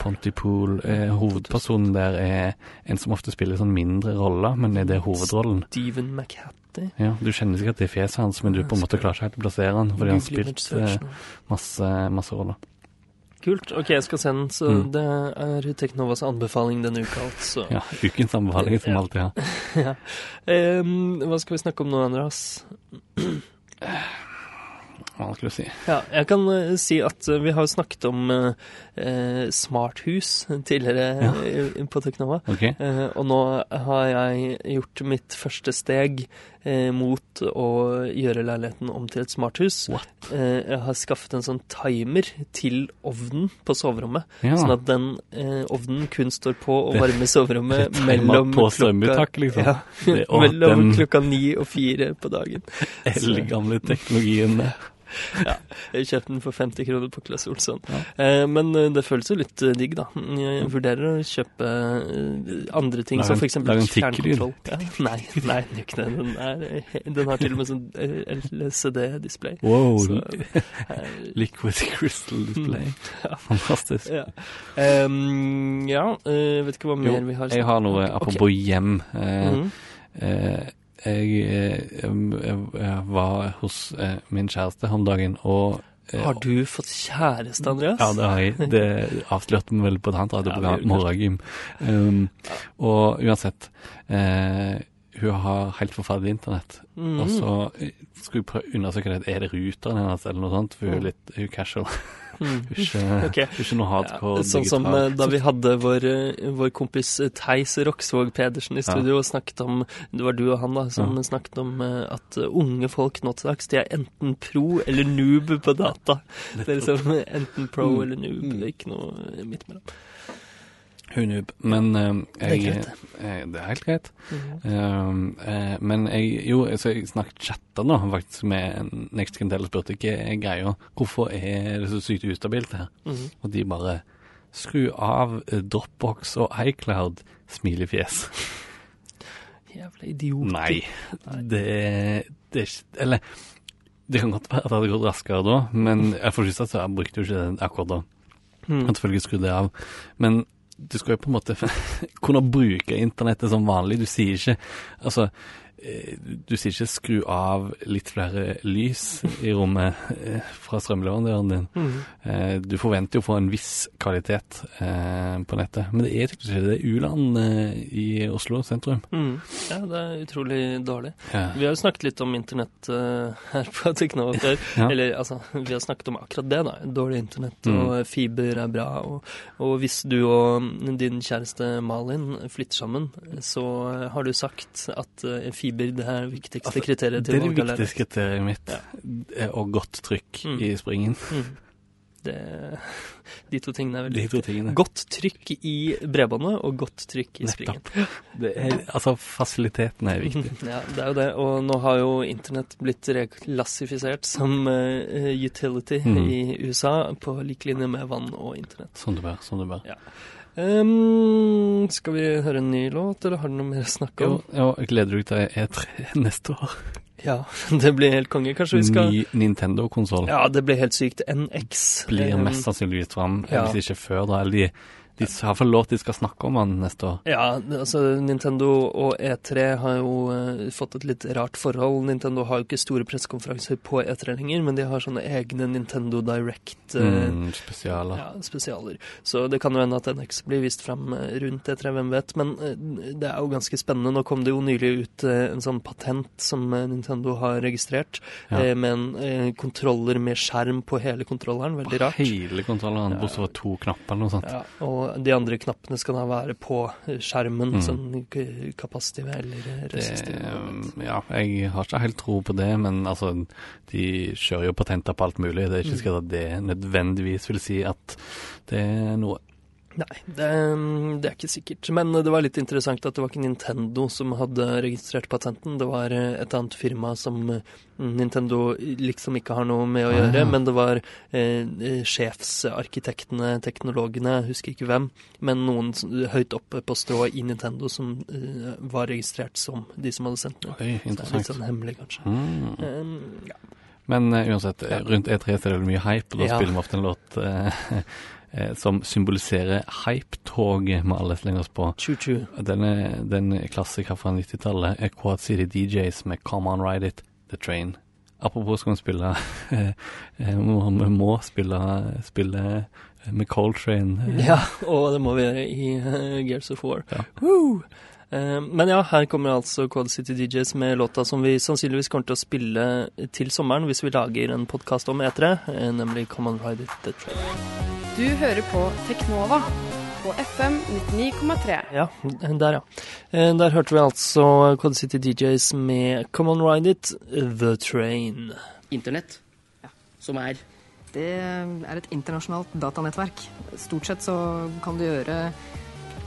Pontypool. Eh, hovedpersonen der er en som ofte spiller sånn mindre roller, men er det hovedrollen. Steven McHattie. Ja, Du kjenner sikkert det fjeset hans, men du på en måte klarer ikke helt å plassere han, fordi han har spilt eh, masse, masse roller. Kult. Ok, jeg skal se den. Så Mm. det er Teknovas anbefaling denne uka, altså. Ja, ukens anbefaling som <laughs> alltid har. Ja. <laughs> Um, hva skal vi snakke om nå, Andreas? Vanskelig å si. Ja, jeg kan uh, si at uh, vi har snakket om eh, eh, smarthus <laughs> tidligere Ja. på Teknova. Okay. Eh, og nå har jeg gjort mitt første steg eh, mot å gjøre leiligheten om til et smarthus. Eh, jeg har skaffet en sånn timer til ovnen på soverommet. Ja. Sånn at den eh, ovnen kun står på og varmer soverommet det det mellom på strømuttak, liksom. Ja, Det- <laughs> å, mellom den- klokka ni og fire på dagen. <laughs> Eldgamle teknologien. Ja, jeg kjøpte den for 50 kroner på Claes Olsson. Ja. Eh, men det føles jo litt eh, digg, da. Jeg vurderer å kjøpe eh, andre ting, som f.eks. fjernkontroll. Ja, nei, nei, den gjør ikke det. Den, er, eh, den har til og med sånn LCD-display. Wow. Så, <laughs> Liquid crystal display. Mm. Ja. Fantastisk. ja. Um, ja, vet ikke hva Jo, mer vi har. jeg har noe apropos okay. hjem. Mm -hmm. eh, jeg, jeg, jeg var hos min kjæreste om dagen, og Har du fått kjæreste, Andreas? Ja, det har jeg. Det avslørte den vel på et annet radioprogram, Ja, vi gjorde Morgengym. Um, og uansett, eh, hun har helt forferdelig internett. Mm. Og så eh, skulle jeg prøve å undersøke det. Er det ruteren hennes eller noe sånt? For hun er litt hun casual. Ikke, ikke <laughs> noe hardcore Ja, sånn som digital. eh, da vi hadde vår, eh, vår kompis eh, Theis Roksvåg Pedersen i studio og snakket om Det var du og han da som Ja. snakket om at unge folk nå til dags de er enten pro eller noob på data. <laughs> Det er liksom enten pro Mm. eller noob, Mm. det er ikke noe midt mellom. Hun noob. Men eh, Det er jeg, greit, eh, det er helt greit. Um, eh, men jeg jo, så jeg snakket chatta nå faktisk med Next Gentel og spurte hva er greia. Hvorfor er det så sykt ustabilt her? Mhm. Og de bare Skru av Dropbox og iCloud, smilefjes. <laughs> Jævla idioter. Nei, det, det er ikke Eller det kan godt være at det hadde gått raskere da, men jeg får lyst til at jeg brukte jo ikke det akkurat da. Mm. Jeg selvfølgelig skru det av. Men du skal jo på en måte <laughs> kunne bruke internettet som vanlig. Du sier ikke Altså, du sier ikke skru av litt flere lys i rommet eh, fra strømleverandøren din. Mm. Eh, Du forventer jo å få en viss kvalitet eh, på nettet, men det er ikke det. Det er U-land eh, i Oslo sentrum. Mm. Ja, det er utrolig dårlig. Ja. Vi har jo snakket litt om internett eh, her på Teknova før. <laughs> Ja. Eller altså, vi har snakket om akkurat det, da. Dårlig internett Mm. og fiber er bra. Og, og hvis du og din kjæreste Malin flytter sammen, så eh, har du sagt at eh, fiber det er det viktigste Altså, kriteriet Det til er det valg av viktigste kriteriet mitt. ja. Og godt trykk Mm. i springen. Mm. Det, de to tingene er veldig De to tingene. Godt trykk i bredbåndet og godt trykk i springen. Nettopp. Det er, altså, fasilitetene er viktig. <laughs> Ja, det er jo det. Og nå har jo internett blitt reklassifisert som uh, utility mm. i USA, på lik linje med vann og internett. Sånn det bør. Sånn det bør. Ja. Ehm, skal vi høre en ny låt, eller har du noe mer å snakke om? Ja, jeg gleder deg til E3 neste år. Ja, <laughs> det blir helt konge. Kanskje vi skal Ny Nintendo-konsoll Ja, det blir helt sykt. NX. blir mest sannsynligvis fram, ja. hvis ikke før da. Eller de, de har fått lov til de skal snakke om den neste år. Ja, altså Nintendo og E3 har jo uh, fått et litt rart forhold. Nintendo har jo ikke store pressekonferanser på E3 lenger, men de har sånne egne Nintendo Direct uh, Mm, spesialer. ja, spesialer. Så det kan jo hende at NX blir vist frem eh, rundt E3, hvem vet. Men uh, det er jo ganske spennende. Nå kom det jo nylig ut en sånn patent som Nintendo har registrert, Ja. med en kontroller med skjerm på hele kontrolleren. Veldig rart. Hele kontrolleren, bortsett fra to knapper eller noe sånt. Ja, og de andre knappene skal da være på eh, skjermen, Mm. sånn kapasitive eller Det, resistive. ja, jeg har ikke helt tro på det, men altså, de kjører jo patenter på alt mulig. Det er ikke Mm. sikkert at det nødvendigvis vil si at det er noe. Nei, det, det er ikke sikkert. Men det var litt interessant at det var ikke Nintendo som hadde registrert patenten. Det var eh, et annet firma som eh, Nintendo liksom ikke har noe med å Ah, gjøre. ja. Men det var eh, eh, sjefsarkitektene, teknologene, jeg husker ikke hvem, men noen høyt oppe på strå i Nintendo som eh, var registrert som de som hadde sendt den. Oi, er litt sånn hemmelig, kanskje. Mm. Um, ja. Men uh, uansett, rundt E3 så er det mye hype, og da Ja. spiller vi ofte en låt eh, som symboliserer hype-toget vi alle slenger oss på. Choo-choo. Den er, den er klassiker fra 90-tallet er Quad City DJs med Come On Ride It, The Train. Apropos skal vi spille <laughs> eh, eh, Vi må spille, spille med Coltrane. eh, <laughs> Ja, og det må vi gjøre i eh, Gears of War. Ja. Woo! Eh, men ja, her kommer altså Quad City DJs med låta som vi sannsynligvis kommer til å spille til sommeren hvis vi lager en podkast om E3, eh, nemlig Come On Ride It The Train. Du hører på Teknova på FM 99,3. Ja, der ja. Eh, der hørte vi altså Quad City DJs med Come On Ride It The Train. Internett, som er Det er et internasjonalt datanettverk. Stort sett så kan du gjøre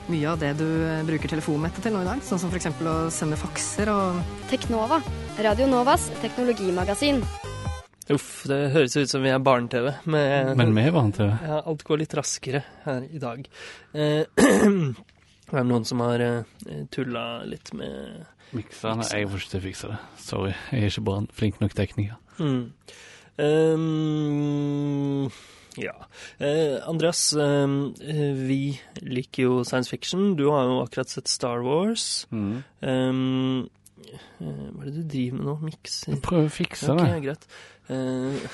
mye av det du bruker telefonnettet til nå i dag. Sånn som f.eks. å sende fakser og Teknova, Radio Novas teknologimagasin. Uff, det høres ut som vi er barne-TV. Men vi er barne-TV. Ja, alt går litt raskere her i dag. Eh, <clears throat> det er noen som har eh, tulla litt med Mikserne, jeg får ikke til å fikse det. Sorry, jeg er ikke bare en flink nok tekniker. mm. Um, Ja. Eh, Andreas, eh, vi liker jo science fiction. Du har jo akkurat sett Star Wars. Mm. eh, hva er det du driver med nå? Mikser? Prøv å fikse Ok, det. greit. Eh,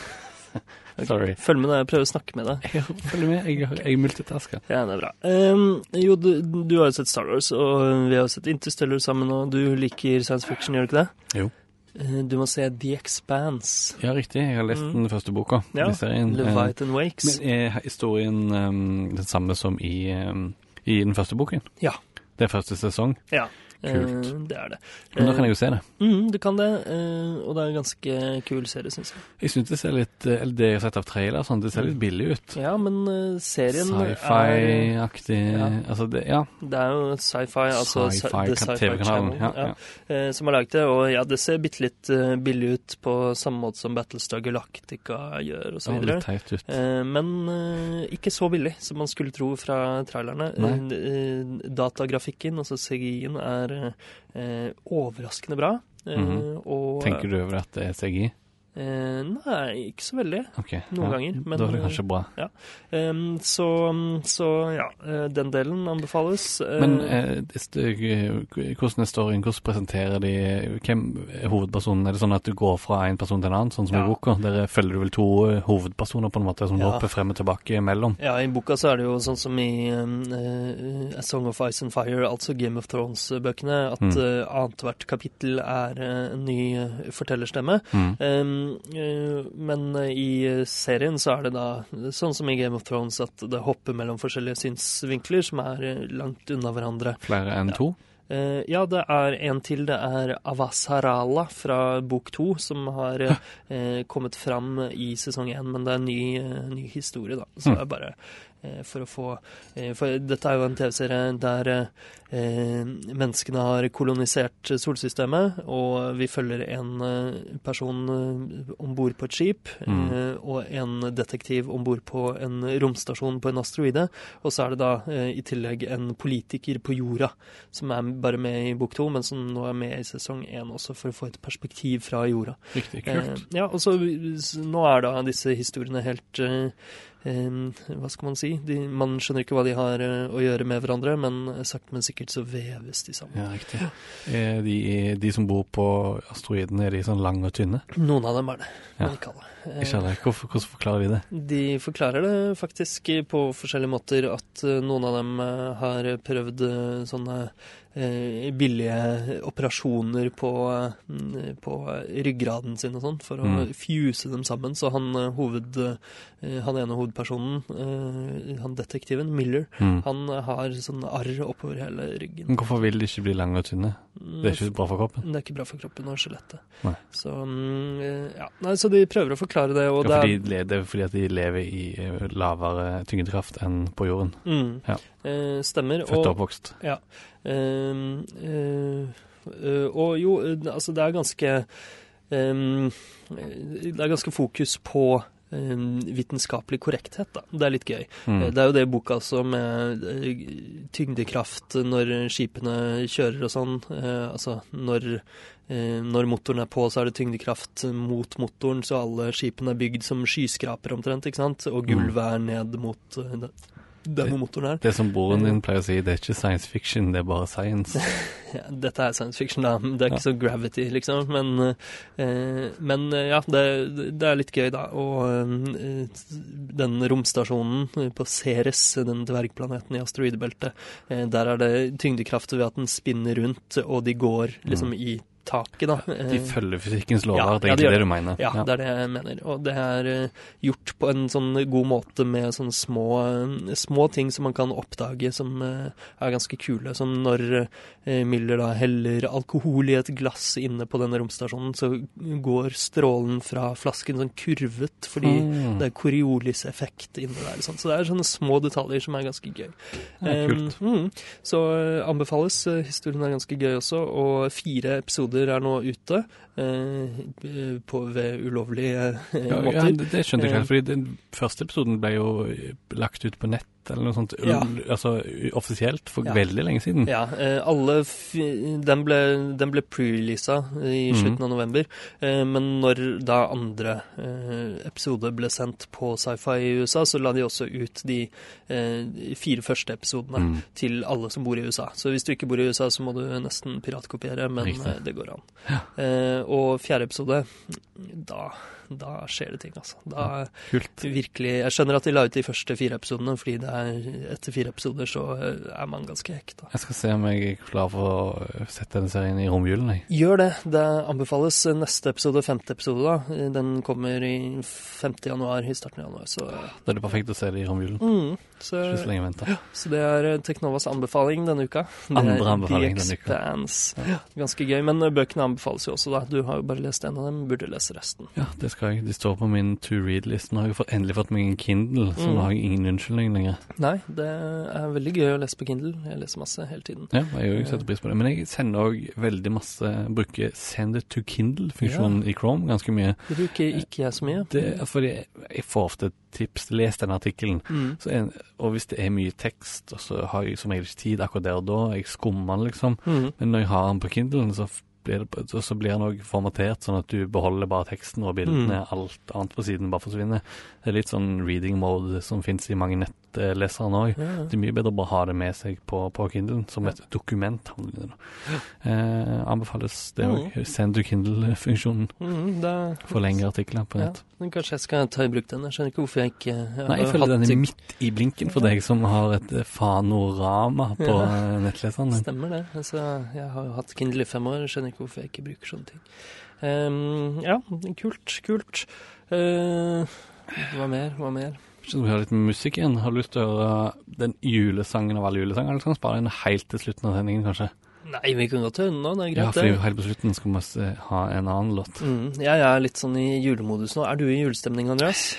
<laughs> ok, Sorry. Følg med da. jeg prøver å snakke med deg. Jeg følger med, jeg, jeg multitasker. Ja, det er bra. Um, jo, du, du har jo sett Star Wars, og vi har jo sett Interstellar sammen, og du liker science fiction, gjør du ikke det? Jo. Eh, Du må se The Expanse. Ja, riktig. Jeg har lest Mm. den første boka Ja. Eh, Leviathan Wakes. Men er historien um, den samme som i, um, i den første boken? Ja. Det er første sesong? Ja, eh, Kult. det er det. Men da kan jeg jo se det. Mm, du kan det, eh, og det er en ganske kul serie, syns jeg. Jeg syns det ser litt eh, Eller det jeg har sett av trailer, sånn, det ser litt billig ut. Ja, men serien serien er Sci-fi-aktig Ja. Altså, det, ja. Det er jo sci-fi, altså sci- Sci-fi Sci-Fi TV-kanalen. Channel, Ja, ja. eh, som har laget det. Og ja, det ser bitte litt eh, billig ut på samme måte som Battlestar Galactica gjør, og så Det videre. litt teit ut. Eh, men eh, ikke så billig som man skulle tro fra trailerne. Nei. Eh, eh, datagrafikken, altså CGI-en, er er eh, overraskende bra. Mm -hmm. og, Tenker du over at det er CGI? Eh, nei, ikke så veldig. Okay, Noen ganger, men- Da er det kanskje bra. Em, så, så ja, eh, den delen anbefales. Eh, Men eh, det- det- hvordan er storyen? Hvordan presenterer de Hvem er hovedpersonen? Er det sånn at du går fra en person til en annen, sånn som Ja. i boka? Der følger du vel to eh, hovedpersoner på en måte, som Ja. hopper frem og tilbake imellom? Ja, i boka så er det jo sånn som i eh, A Song of Ice and Fire, altså Game of Thrones-bøkene, at Mm. uh, annethvert kapittel er uh, en ny eh, fortellerstemme. Mm. Um, eh, men eh, i eh, serien så er det da sånn som i Game of Thrones at det hopper mellom forskjellige synsvinkler som er eh, langt unna hverandre. Flere enn Ja. to? Ja, det er en til. Det er Avasarala fra bok to, som har kommet fram i sesong én. Men det er en ny, ny historie, da. Så det er bare for å få For dette er jo en TV-serie der menneskene har kolonisert solsystemet, og vi følger en eh, person eh, om bord på et skip, Mm. eh, og en detektiv om bord på en romstasjon på en asteroide. Og så er det da eh, i tillegg en politiker på jorda som er bare med i bok to, men som nå er med i sesong én også, for å få et perspektiv fra jorda. Riktig Eh, kult. ja, og så Nå er da disse historiene helt eh, eh, Hva skal man si? De, man skjønner ikke hva de har eh, å gjøre med hverandre, men sakte, men sikkert så veves de sammen. Ja, riktig. Er de, de som bor på asteroiden, er de sånn lange og tynne? Noen av dem er det, men ikke alle. Eh, Ikke alle. Hvorfor, hvordan forklarer de det? De forklarer det faktisk på forskjellige måter at eh, noen av dem eh, har prøvd eh, sånne eh, billige operasjoner på, eh, på ryggraden sin og sånn, for å Mm. fuse dem sammen. Så han, eh, hoved, eh, han ene hovedpersonen, eh, han detektiven, Miller, Mm. han har sånn arr oppover hele ryggen. Men hvorfor vil de ikke bli lange og tynne? Det er ikke bra for kroppen? Det er ikke bra for kroppen og skjelettet. Så, mm, eh, ja. Nei, så de prøver å forklare det, og Ja, det fordi, det er fordi at de lever i eh, lavere tyngdekraft enn på jorden. Mm. Ja. Eh, stemmer. Født og oppvokst. Ja. eh, eh, og jo, eh, altså det er ganske ehm, eh, Det er ganske fokus på ehm, vitenskapelig korrekthet, da. Det er litt gøy. Mm. Det er jo det boka som med tyngdekraft når skipene kjører og sånn. Eh, altså når, når motoren er på, så er det tyngdekraft mot motoren, så alle skipene er bygd som skyskraper omtrent, ikke sant? Og Mm. gulvet er ned mot det- motoren her. Det som broren din pleier å si, det er ikke science fiction, det er bare science. <laughs> Ja, dette er science fiction, da. Det er ikke så gravity, liksom. Men, eh, men eh, ja, det, det er litt gøy, da. Og eh, den romstasjonen på Ceres, den dvergplaneten i asteroidebeltet, eh, der er det tyngdekraft ved at den spinner rundt, og de går liksom i taket, da. De følger fysikkens lover, Ja, det er egentlig gjør det du mener. ja, det er det jeg mener. Og det er eh, gjort på en sånn god måte med sånne små, eh, små ting som man kan oppdage som eh, er ganske kule. Som når Miller da heller alkohol i et glass inne på denne romstasjonen, så går strålen fra flasken sånn kurvet fordi Mm. det er Coriolis-effekt inne der. Sånn. Så det er sånne små detaljer som er ganske gøy. Ja, kult. Um, mm, så anbefales. Historien er ganske gøy også, og fire episoder er nå ute på, ved ulovlige ja, Ja, ja, det, det skjønte jeg ikke Eh. helt, fordi den første episoden ble jo eh, lagt ut på nett, eller noe sånt, Ja. altså offisielt, for Ja. veldig lenge siden. Ja, eh, alle den ble, den ble pre-releasa i slutten mm. av november. Eh, men når da andre eh, episode ble sendt på sci-fi i USA, så la de også ut de eh, fire første episodene Mm. til alle som bor i USA. Så hvis du ikke bor i USA, så må du nesten piratkopiere, men Riktig. eh, det går an. Eh, og fjerde episode, da, <laughs> da skjer det ting, altså. Da Kult. virkelig Jeg skjønner at de la ut de første fire episodene, fordi det er, etter fire episoder så eh, er man ganske hekta. Jeg skal se om jeg er klar for å sette denne serien i romjulen, jeg. Gjør det. Det anbefales neste episode, femte episode, da. Den kommer i 5. januar, i starten av januar, så Da er det perfekt å se det i romjulen. mm, så, Ikke så lenge vente. så det er Teknovas anbefaling denne uka. Det Andre anbefaling denne uka. Expanse. Ganske gøy. Men eh, bøkene anbefales jo også, da. Du har jo bare lest en av dem, burde lese resten. Ja, det skal jeg. De står på min to read-list. Nå har jeg fått, endelig fått meg en Kindle, så Mm. nå har jeg ingen unnskyldning lenger. Nei, det er veldig gøy å lese på Kindle. Jeg leser masse hele tiden. Ja, jeg setter pris på det. Men jeg sender òg veldig masse Bruker send it to Kindle-funksjonen i Chrome ganske mye. Det bruker ikke jeg så mye. Det er fordi jeg får ofte tips. Les den artikkelen. Mm. Og hvis det er mye tekst, så har jeg som regel ikke tid akkurat der og da, jeg skummer den liksom. Mm. Men når jeg har den på Kindlen, så blir det, så blir den òg formatert sånn at du beholder bare teksten, og bildene, Mm. alt annet på siden bare forsvinner. Det er litt sånn reading mode som fins i mange nettlesere òg. Ja, ja. Det er mye bedre å bare ha det med seg på, på Kindlen, som et dokument. Eh, anbefales det òg. Send to Kindle-funksjonen Mm, det, for lengre artikler på nett. Men kanskje jeg skal ta i bruk den. Jeg skjønner ikke hvorfor jeg ikke jeg Nei, jeg føler den er midt i blinken for deg som har et eh, fanorama på eh, nettleseren din. Stemmer det. Altså, jeg har jo hatt Kindle i fem år. Jeg skjønner ikke hvorfor jeg ikke bruker sånne ting. Um, ja, kult, kult. Uh, hva mer? Hva mer? Skal vi høre litt musikk igjen? Har du lyst til å høre den julesangen av alle julesanger, eller skal vi spare den helt til slutten av sendingen, kanskje? Nei, vi kan godt høre den nå. Det er Ja, greit, Ja, for helt på slutten skal vi ha en annen låt. Mm, jeg er litt sånn i julemodus nå. Er du i julestemning, Andreas?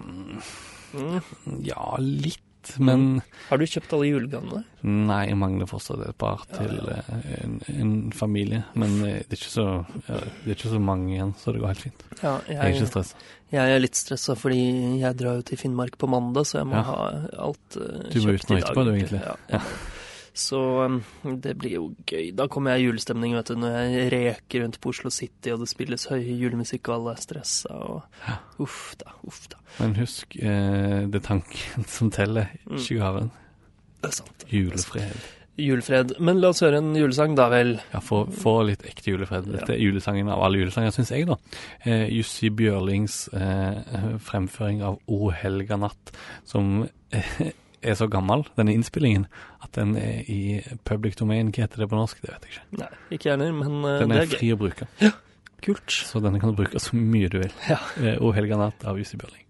Mm. Ja, litt, men Har du kjøpt alle julegavene? nei, jeg mangler fortsatt et par til eh, en, en familie. Men eh, det er, ikke så, det er ikke så mange igjen, så det går helt fint. Ja, Jeg er ikke stressa. jeg er litt stressa fordi jeg drar jo til Finnmark på mandag, så jeg må Ja. ha alt uh, Du må ut nå etterpå, du, egentlig. Ja, ja. Så um, det blir jo gøy. Da kommer jeg i julestemning, vet du, når jeg reker rundt på Oslo City, og det spilles høy julemusikk, og alle er stressa, og uff da, uff da. Men husk, eh, det er tanken som teller, Mm. ikke gaven. Det er sant. Julefred. Julefred. Men la oss høre en julesang, da vel. Ja, få, få litt ekte julefred. Dette er julesangen av alle julesanger, syns jeg, da. Eh, Jussi Bjørlings eh, fremføring av O helga natt, som eh, er så gammel, denne innspillingen, at den er i public domain. Hva heter det på norsk? Det vet jeg ikke. Nei, ikke gjerne, heller, men uh, Den det er er fri å bruke, Ja, Kult. så denne kan du bruke så mye du vil. Ja. Eh, O helga natt av Jussi Bjørling.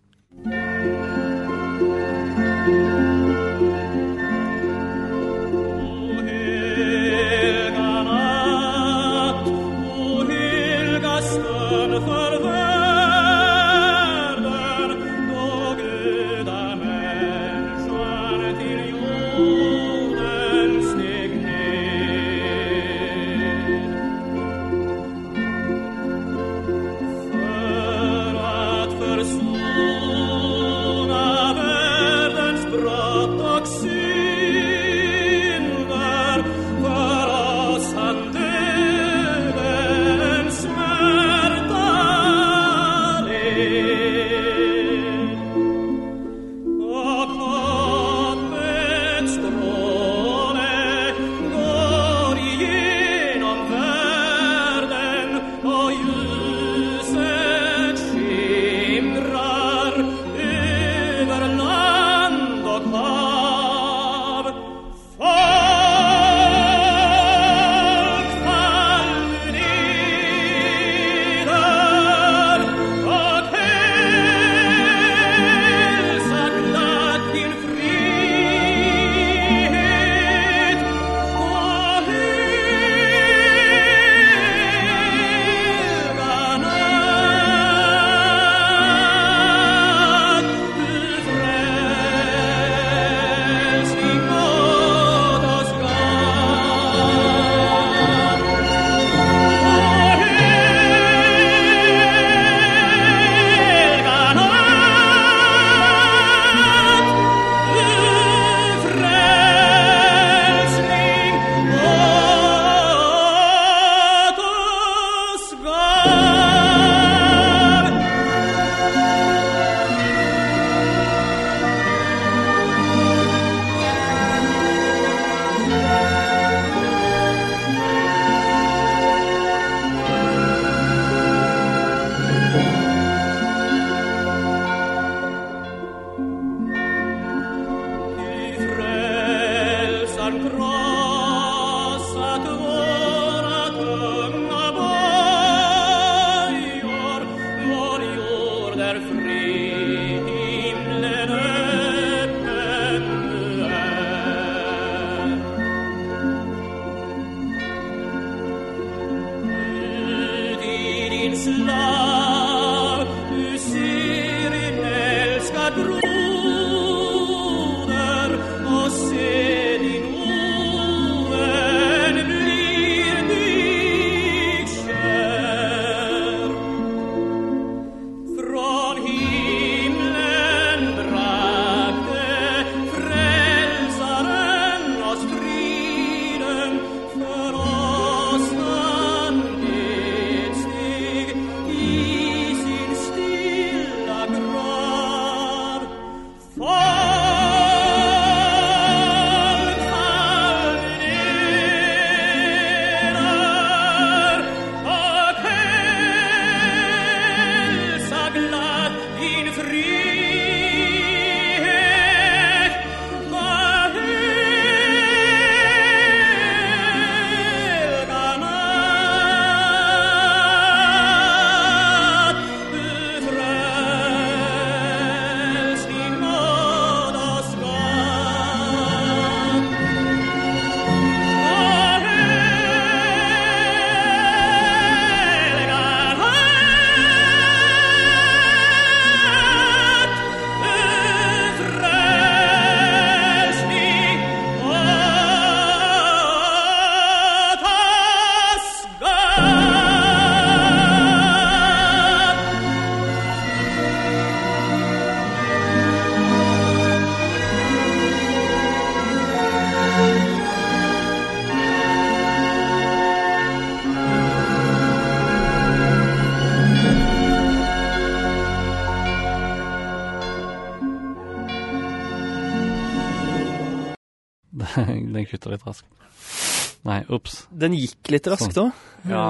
Den gikk litt raskt òg. Ja.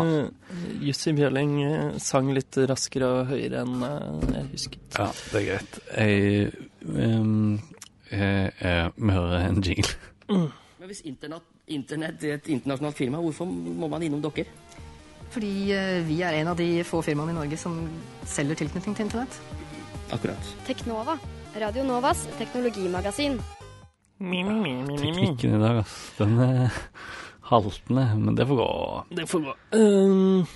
Jussi Bjørling eh, sang litt raskere og høyere enn eh, jeg husket. Ja, det er greit. Jeg, ehm, jeg, jeg, Vi hører en jingle. Men hvis internett, internett er et internasjonalt firma, hvorfor må man innom dere? Fordi eh, vi er en av de få firmaene i Norge som selger tilknytning til internett. Akkurat. Teknova. Radio Novas teknologimagasin. Teknikken i dag, ass. Den er haltende, men det får gå. Det får gå. Eh,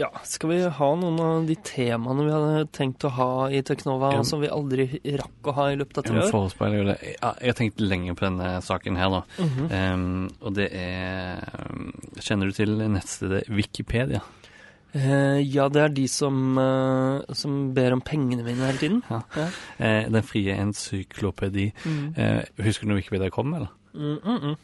ja, skal vi ha noen av de temaene vi hadde tenkt å ha i Teknova, Ja. som vi aldri rakk å ha i løpet av tre år? jeg har tenkt lenge på denne saken her, da. Mm -hmm. um, og det er Kjenner du til nettstedet Wikipedia? Eh, ja, det er de som, eh, som ber om pengene mine hele tiden. Ja. Ja. Eh, den frie encyklopedi. Mm. Husker du når Wikipedia kom, eller? Mm, mm, mm.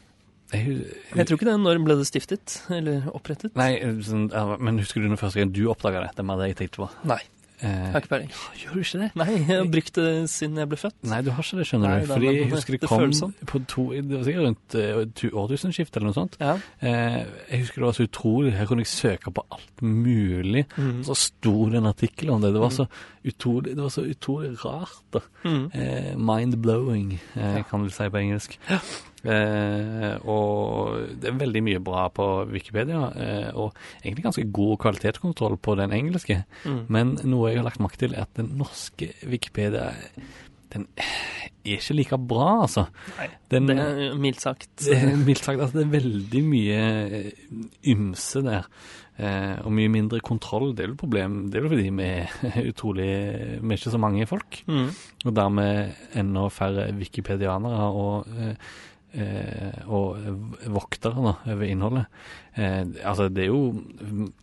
Jeg, Jeg tror ikke det. Når ble det stiftet? Eller opprettet? Nei, sånn, ja, men husker du den første gang du oppdaga det? Det var det jeg tenkte på. Nei. Eh, Jeg har ikke peiling. gjør du ikke det? Nei, jeg har brukt det siden jeg ble født. Nei, du har ikke det, skjønner du. Fordi jeg husker det det kom sånn. på to, det var sikkert rundt uh, tu- årtusenskiftet eller noe sånt. Ja. Eh, jeg husker det var så utrolig. Her kunne jeg søke på alt mulig. Mm. Så sto det en artikkel om det. Det var så utrolig, det var så utrolig rart. da. Mm. Mind-blowing, Ja. kan du si på engelsk. Eh, og det er veldig mye bra på Wikipedia, eh, og egentlig ganske god kvalitetskontroll på den engelske. Mm. Men noe jeg har lagt merke til, er at den norske Wikipedia den er ikke like bra, altså. Nei, Den, Det er mildt sagt. <laughs> det er mildt sagt, altså, det er veldig mye eh, ymse der. Eh, og mye mindre kontroll. Det er jo et problem. Det er jo fordi vi er utrolig Vi er ikke så mange folk. Mm. Og dermed enda færre wikipedianere og, eh, eh, og voktere over innholdet. Eh, altså, det er jo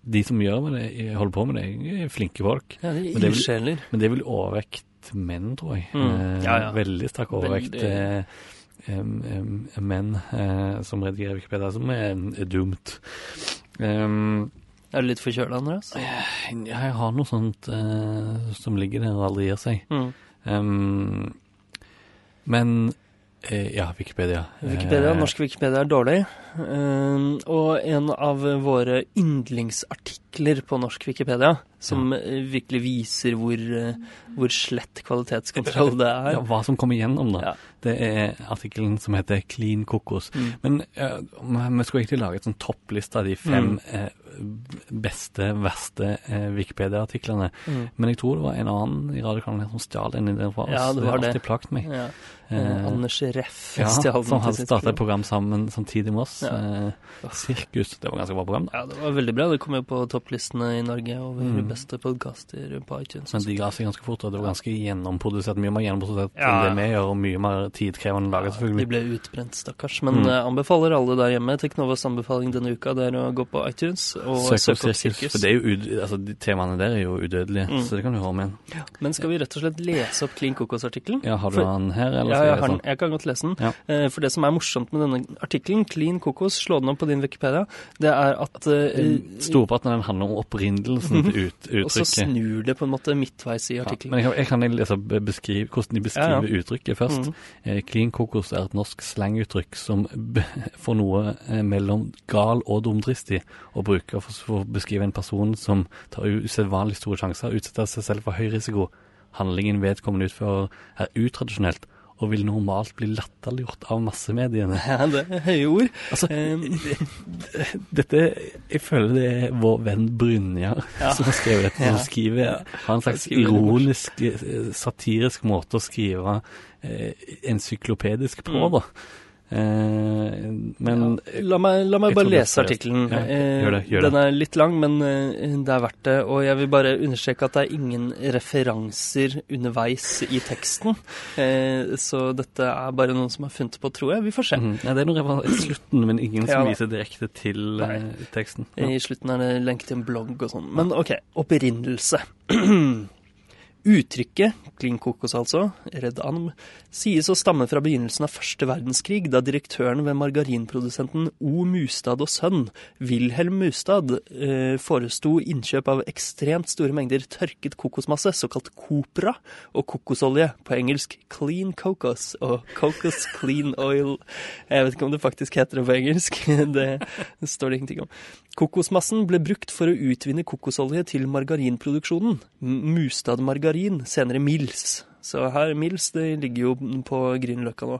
De som gjør med det, holder på med det, er flinke folk. Ja, det Men er det er vel-. Men det er vel overvekt menn, tror jeg. Mm. Eh, Ja, ja. Veldig sterk overvekt Veldig. eh, menn eh, som redigerer Wikipedia, som er, er dumt. Um, Er du litt forkjøla, Andreas? jeg har noe sånt eh, som ligger der og aldri gir seg. Mm. Um, men eh, ja, Wikipedia. Wikipedia, Eh, Norsk Wikipedia er dårlig. Um, og en av våre yndlingsartikler på norsk Wikipedia, som ja. virkelig viser hvor, hvor slett kvalitetskontroll det er. ja, hva som kommer igjennom, da. Ja. Det er artikkelen som heter Clean Kokos. Mm. Men vi skulle egentlig lage et sånn toppliste av de fem Mm. eh, beste, verste eh, Wikipedia-artiklene. Mm. Men jeg tror det var en annen i radiokanalen som stjal den ideen fra oss. Ja, det var har det. alltid plaget meg. Ja. Eh, Anders Reff ja, stjal den som hadde starta et program. program sammen samtidig med oss. Ja. Eh, Sirkus. Det var ganske bra program, da. Ja, det var veldig bra. Det kom jo på topplistene i Norge over Mm. beste podkaster på iTunes. Men de ga seg ganske fort, og det var ganske gjennomprodusert. Mye mer gjennomprodusert Ja. enn det vi gjør, og mye mer tidkrevende å lage, De ble utbrent, stakkars. Men Mm. eh, anbefaler alle der hjemme. Teknovas anbefaling denne uka det er å gå på iTunes og Søk opp søke opp Sirkus. For det er jo, ud- altså, de temaene der er jo udødelige, Mm. så det kan du høre om igjen. Men skal vi rett og slett lese opp Clean kokos-artikkelen? Ja, har du For- den her, eller Ja, jeg, har jeg kan godt lese den. Ja. Eh, For det som er morsomt med denne artikkelen, Clean Kokos, slå den opp på din Wikipedia, det er at uh, Storparten av den handler om opprinnelsen til ut, <laughs> Og så snur det på en måte midtveis i Ja, men jeg, jeg kan lese beskrive, hvordan de beskriver Ja, ja. uttrykket først. Mm Eh, Clean kokos er et norsk slanguttrykk som <laughs> får noe eh, mellom gal og dumdristig å bruke for, for å beskrive en person som tar usedvanlig store sjanser, utsetter seg selv for høy risiko. Handlingen vedkommende utfører er utradisjonelt og vil normalt bli latterliggjort av massemediene. <laughs> Ja, det er høye ord. Altså, <laughs> dette Jeg føler det er vår venn Brynjar Ja. <laughs> som har skrevet dette. Som Ja. skriver har en slags ironisk, eh, satirisk måte å skrive eh, syklopedisk på, Mm. da. Eh, men La meg, la meg bare lese artikkelen. Ja, Eh, gjør det, gjør Den er litt lang, men eh, det er verdt det. Og jeg vil bare understreke at det er ingen referanser underveis i teksten. Eh, Så dette er bare noen som har funnet på, tror jeg. Vi får se. Mm. ja, det er noe i slutten, men ingen som Ja viser direkte til eh, Nei. teksten. I slutten er det lenke til en blogg og sånn. Men OK. Opprinnelse. <clears throat> Uttrykket, klin kokos altså, redd Anm, sies å stamme fra begynnelsen av første verdenskrig, da direktøren ved margarinprodusenten O. Mustad og Sønn, Wilhelm Mustad, eh, foresto innkjøp av ekstremt store mengder tørket kokosmasse, såkalt kopra, og kokosolje, på engelsk clean cocos og cocos clean oil. Jeg vet ikke om det faktisk heter det på engelsk, <laughs> det, står det ingenting om. Kokosmassen ble brukt for å utvinne kokosolje til margarinproduksjonen. M- Margarin, senere Mills. Så her, Mills det ligger jo på Grünerløkka nå.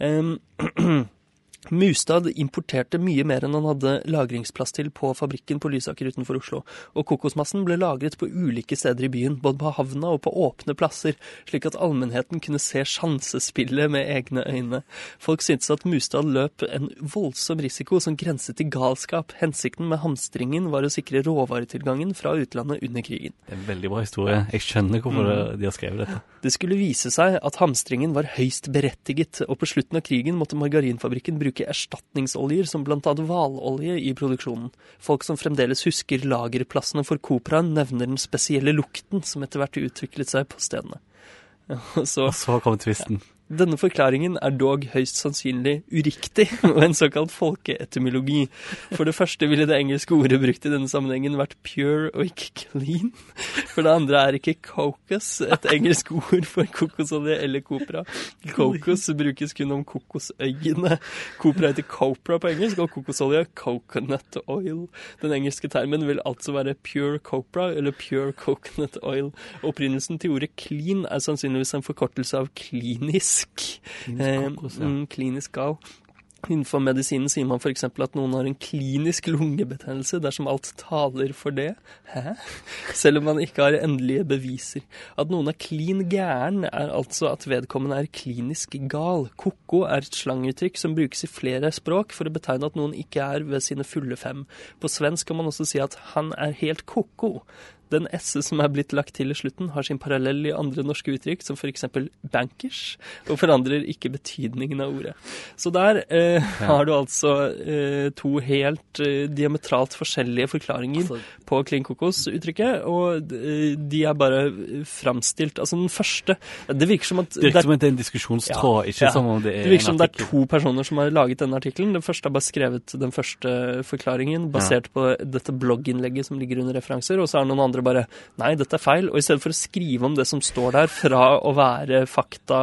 Em, <clears throat> Mustad importerte mye mer enn han hadde lagringsplass til på fabrikken på Lysaker utenfor Oslo, og kokosmassen ble lagret på ulike steder i byen, både på havna og på åpne plasser, slik at allmennheten kunne se sjansespillet med egne øyne. Folk syntes at Mustad løp en voldsom risiko som grenset til galskap. Hensikten med hamstringen var å sikre råvaretilgangen fra utlandet under krigen. Det er en veldig bra historie. Jeg skjønner hvorfor Mm. de har skrevet dette. Det skulle vise seg at hamstringen var høyst berettiget, og på slutten av krigen måtte margarinfabrikken bruke erstatningsoljer som annet hvalolje i produksjonen. Folk som fremdeles husker lagerplassene for Copraen, nevner den spesielle lukten som etter hvert utviklet seg på stedene. <laughs> Så Og så kom tvisten. Denne forklaringen er dog høyst sannsynlig uriktig, <laughs> og en såkalt folkeetymologi. For det første ville det engelske ordet brukt i denne sammenhengen vært pure og ikke clean. For det andre er ikke cocos et engelsk ord for kokosolje eller copra. Cocos brukes kun om kokosøyene. Copra heter copra på engelsk, og kokosolje coconut oil. Den engelske termen vil altså være pure copra eller pure coconut oil. Opprinnelsen til ordet clean er sannsynligvis en forkortelse av klinisk. Klinisk kokos, ja. mm, klinisk gal. Innenfor medisinen sier man f.eks. at noen har en klinisk lungebetennelse dersom alt taler for det. Hæ? Selv om man ikke har endelige beviser. At noen er klin gæren, er altså at vedkommende er klinisk gal. Ko-ko er et slanguttrykk som brukes i flere språk for å betegne at noen ikke er ved sine fulle fem. På svensk kan man også si at han er helt ko-ko. Den S som er blitt lagt til i slutten, har sin parallell i andre norske uttrykk, som f.eks. bankers, og forandrer ikke betydningen av ordet. Så der eh, har du altså eh, to helt eh, diametralt forskjellige forklaringer Altså- på klin kokos-uttrykket, og eh, de er bare framstilt Altså den første Det virker som at Det virker som at det er en diskusjonstråd, Ja, ikke ja. som om det er det virker som det er to personer som har laget denne artikkelen. Den første har bare skrevet den første forklaringen, basert på dette blogginnlegget som ligger under referanser, og så er det noen andre bare Nei, dette er feil. Og i stedet for å skrive om det som står der, fra å være fakta,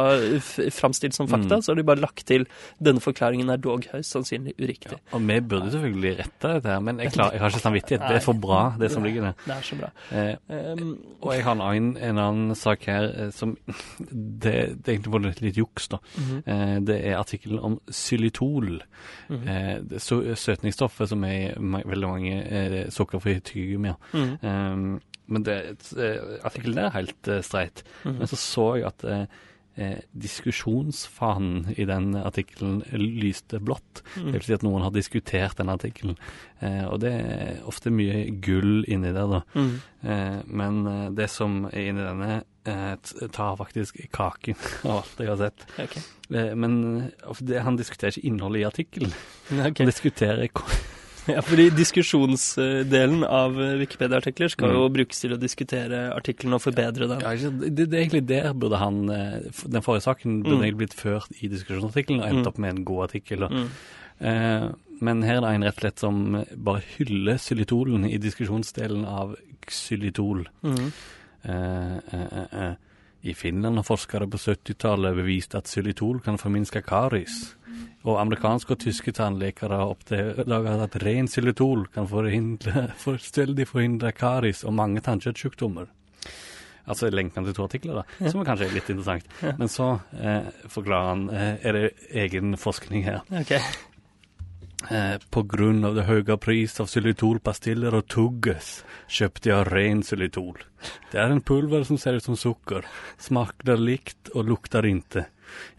framstilt som fakta, Mm. så har de bare lagt til denne forklaringen er dog høyst sannsynlig uriktig. Og vi burde selvfølgelig rette dette, her, men jeg, klar, jeg har ikke samvittighet. Det er for bra, det som ligger der. Det er så bra. Eh, Um, og jeg har en annen, en annen sak her eh, som det, det er egentlig bare litt, litt juks, da. Mhm. Eh, det er artikkelen om xylitol. Mhm. eh, det så, søtningsstoffet som er i veldig mange eh, sukkerfrie tyggegummier. mhm, Um, men det, eh, artikkelen er helt uh, streit. mhm. Men så så jeg at eh, eh, diskusjonsfanen i den artikkelen lyste blått. Mm. Det vil si at noen har diskutert den artikkelen. Eh, og det er ofte mye gull inni der, da. Mm. Eh, men det som er inni denne, eh, tar faktisk kaken <laughs> av alt jeg har sett. Okay. Men det, han diskuterer ikke innholdet i artikkelen. <laughs> Okay. Han diskuterer <laughs> Ja, fordi diskusjonsdelen av eh, Wikipedia-artikler skal Mm. jo brukes til å diskutere artikkelen og forbedre den. ja, det, er egentlig der burde han eh, Den forrige saken burde Mm. egentlig blitt ført i diskusjonsartikkelen og endt Mm. opp med en god artikkel. Mm. Eh, men her er det en rett og slett som bare hyller xylitolen i diskusjonsdelen av xylitol. Mm. Eh, eh, eh, eh. I Finland har forskere på 70-tallet bevist at xylitol kan forminske karis. Og amerikanske og tyske tannlegere har oppdaget at ren silitol kan forhindre, <laughs> fullstendig forhindre karis og mange tannkjøttsykdommer. Altså lenken til to artikler, da, som er kanskje litt interessant. Men så eh, forklarer han eh, er det egen forskning her. Ok. Eh, på grunn av det høye pris av xylitolpastiller og tugges, kjøpte jeg ren xylitol. Det er en pulver som ser ut som sukker, smaker likt og lukter ikke.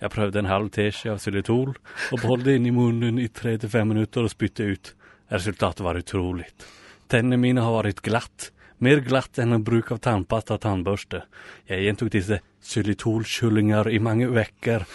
Jeg prøvde en halv teskje av xylitol og beholdt det inn i munnen i tre til fem minutter og spytte ut. Resultatet var utrolig. Tennene mine har vært glatt, mer glatt enn en bruk av tannpasta og tannbørste. Jeg gjentok disse xylitolkyllinger i mange uker,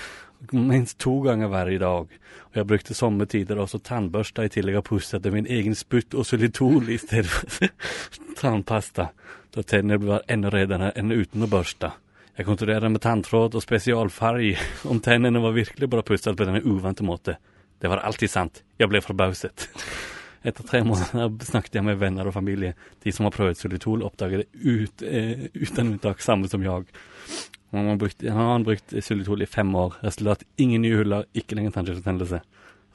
minst to ganger hver dag. Og jeg brukte sommertider også tannbørste i tillegg og pusset min egen spytt og solitol i stedet for <laughs> tannpasta. Da tennene ble enda redere enn uten å børste. Jeg kontrollerte med tanntråd og spesialfarge <laughs> om tennene var virkelig bra pusset på denne uvante måte. Det var alltid sant. Jeg ble forbauset. <laughs> Etter tre måneder snakket jeg med venner og familie. De som har prøvd solitol, oppdaget det ut, eh, uten unntak samme som jeg. Han har brukt, brukt solitol i fem år. Resultat ingen nye huller, ikke lenger tannkjøttbetennelse.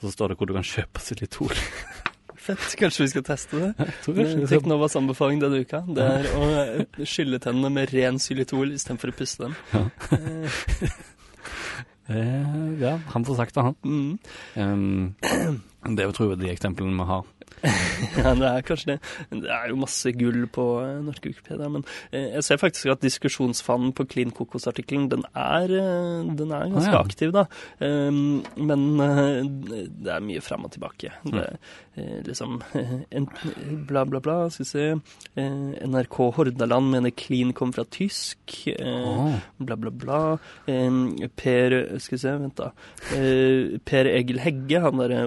Så står det hvor du kan kjøpe solitol. <laughs> Fett. Kanskje vi skal teste det? Jeg tror kanskje skal- Teknovas anbefaling denne uka det er å eh, skylle tennene med ren xylitol istedenfor å pusse dem. Ja. <laughs> ja, han får sagt det, han. Mm. Um, det er jo tror jeg de eksemplene vi har. <laughs> Ja, det er kanskje det. Det er jo masse gull på eh, norske Wikipedia, men eh, jeg ser faktisk at diskusjonsfanen på Clean Kokos-artikkelen, den, eh, den er ganske Ah, ja. aktiv, da. Um, men det er mye fram og tilbake. Det er liksom bla, bla, bla. Skal vi se. NRK Hordaland mener Clean kom fra tysk. Bla, bla, bla. Eh, per Skal vi se, vent, da. Per Egil Hegge, han derre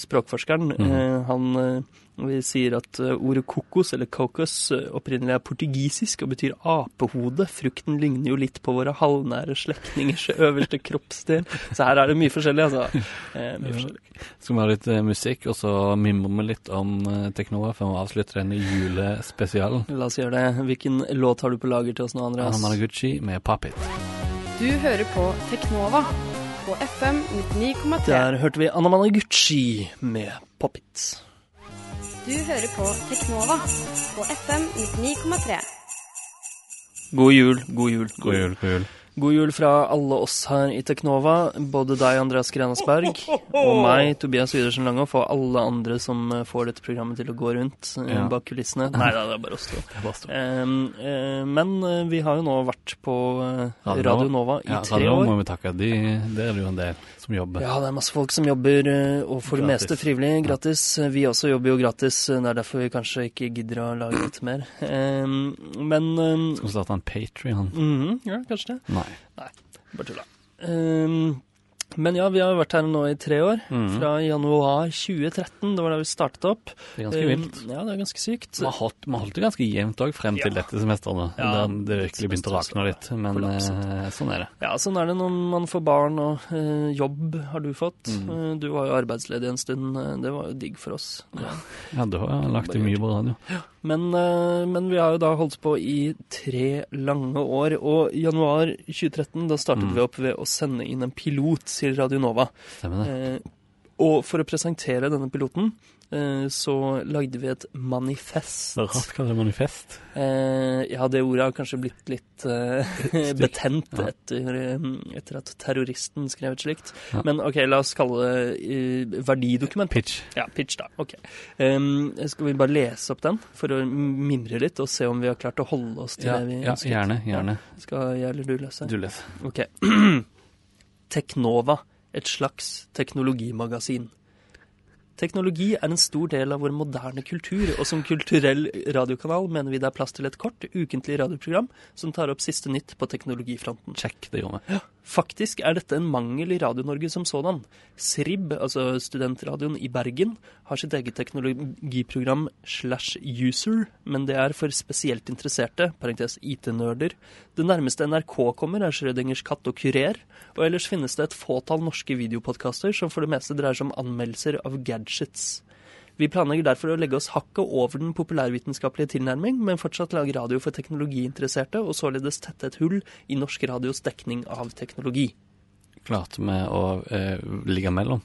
språkforskeren, eh, han eh, vi sier at eh, ordet kokos, eller kokos, eh, opprinnelig er portugisisk og betyr apehode. Frukten ligner jo litt på våre halvnære slektningers <laughs> øverste kroppsdel. Så her er det mye forskjellig, altså. Eh, mye forskjellig. Skal vi ha litt musikk, og så mimrer vi litt om Teknova før vi avslutter denne julespesialen. La oss gjøre det. Hvilken låt har du på lager til oss nå, Andreas? Anna Managuchi med Pop It. Du hører på Teknova på FM 99,3. Der hørte vi Anna Managuchi med Pop It. Du hører på Teknova på FM 99,3. God jul, god jul. God jul, god jul. God jul fra alle oss her i Teknova. Både deg, Andreas Grenasberg, og <laughs> meg, Tobias Widersen Langhoff, og alle andre som eh, får dette programmet til å gå rundt eh, Ja. bak kulissene. <laughs> Nei da, det er bare oss to. Um, eh, men vi har jo nå vært på uh, Radio Nova i Ja, tre år. må vi takke. De, det er jo en del som jobber. Ja, det er masse folk som jobber, og for det meste frivillig, gratis. Vi også jobber jo gratis, det er derfor vi kanskje ikke gidder å lage litt mer. Um, men um, Skal vi starte en Patrion? mhm, Ja, kanskje det. Nei. Bare tulla. Um, men ja, vi har vært her nå i tre år. Mm. Fra januar 2013, det var da vi startet opp. Det er ganske Um. Ja, det er ganske sykt. Vi har holdt, holdt det ganske jevnt òg frem til Ja. dette semesteret. Ja, der det virkelig begynte å rakne litt. Men eh, sånn er det. Ja, sånn er det når man får barn og eh, jobb har du fått. Mm. Du var jo arbeidsledig en stund, eh, det var jo digg for oss. Ja. Ja, du har lagt inn mye på radio. Men, eh, men vi har jo da holdt på i tre lange år, og januar 2013 da startet Mm. vi opp ved å sende inn en pilot til Radio Nova. Stemmer det? Eh, og for å presentere denne piloten, eh, så lagde vi et manifest. Rart hva det manifest. Eh, ja, det ordet har kanskje blitt litt eh, betent Ja. etter, eh, etter at terroristen skrev et slikt. Ja. Men ok, la oss kalle det eh, verdidokument. Pitch. Ja, pitch, da. Ok. Skal vi bare lese opp den for å mimre litt og se om vi har klart å holde oss til Ja, det vi ja, ønsket? gjerne. gjerne. Skal jeg eller du lese? Du leser. Ok. <clears throat> Teknova, et slags teknologimagasin. Teknologi er en stor del av vår moderne kultur, og som kulturell radiokanal mener vi det er plass til et kort, ukentlig radioprogram som tar opp siste nytt på teknologifronten. Check, det gjorde vi. Faktisk er dette en mangel i Radio-Norge som sådan. SRIB, altså studentradioen i Bergen, har sitt eget teknologiprogram slash user, men det er for spesielt interesserte, parentes IT-nerder. Det nærmeste NRK kommer er Schrødingers katt og kurer, og ellers finnes det et fåtall norske videopodkaster som for det meste dreier seg om anmeldelser av gadgets. Vi planlegger derfor å legge oss hakket over den populærvitenskapelige tilnærming, men fortsatt lage radio for teknologiinteresserte, og således tette et hull i norsk radios dekning av teknologi. Klarte vi å eh, ligge mellom.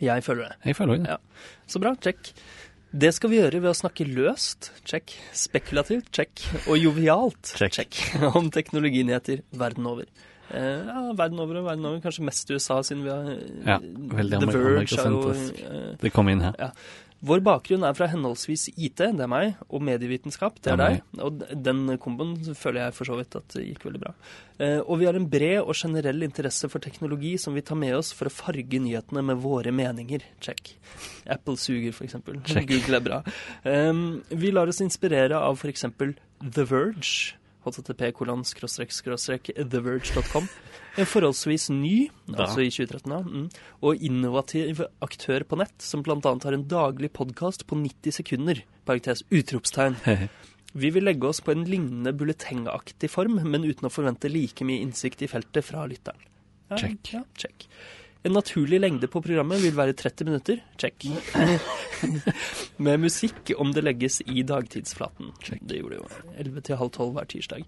Jeg føler det. Jeg føler det. Ja. Så bra, check. Det skal vi gjøre ved å snakke løst, check. Spekulativt, check. Og jovialt, Check. <laughs> Om teknologinyheter verden over. Eh, ja, verden over og verden over. Kanskje mest USA, siden vi har Ja, veldig The Verge Og, eh, Det kom inn her. Vår bakgrunn er fra henholdsvis IT, det er meg, og medievitenskap, det er deg. Og den komboen føler jeg for så vidt at gikk veldig bra. Eh, og vi har en bred og generell interesse for teknologi som vi tar med oss for å farge nyhetene med våre meninger. Check. Apple suger. Check. Google er bra. Um, vi lar oss inspirere av eksempel The Verge. Http kolon skråstrek skråstrek theverge.com. En forholdsvis ny, Da. altså i 2013, ja, mm, og innovativ aktør på nett, som bl.a. har en daglig podkast på 90 sekunder. Parentes utropstegn. <laughs> Vi vil legge oss på en lignende bulletengaktig form, men uten å forvente like mye innsikt i feltet fra lytteren. Ja, Check. Ja, check. En naturlig lengde på programmet vil være 30 minutter. Check. <laughs> Med musikk om det legges i dagtidsflaten. Det gjorde det jo. 11 til halv 12 hver tirsdag.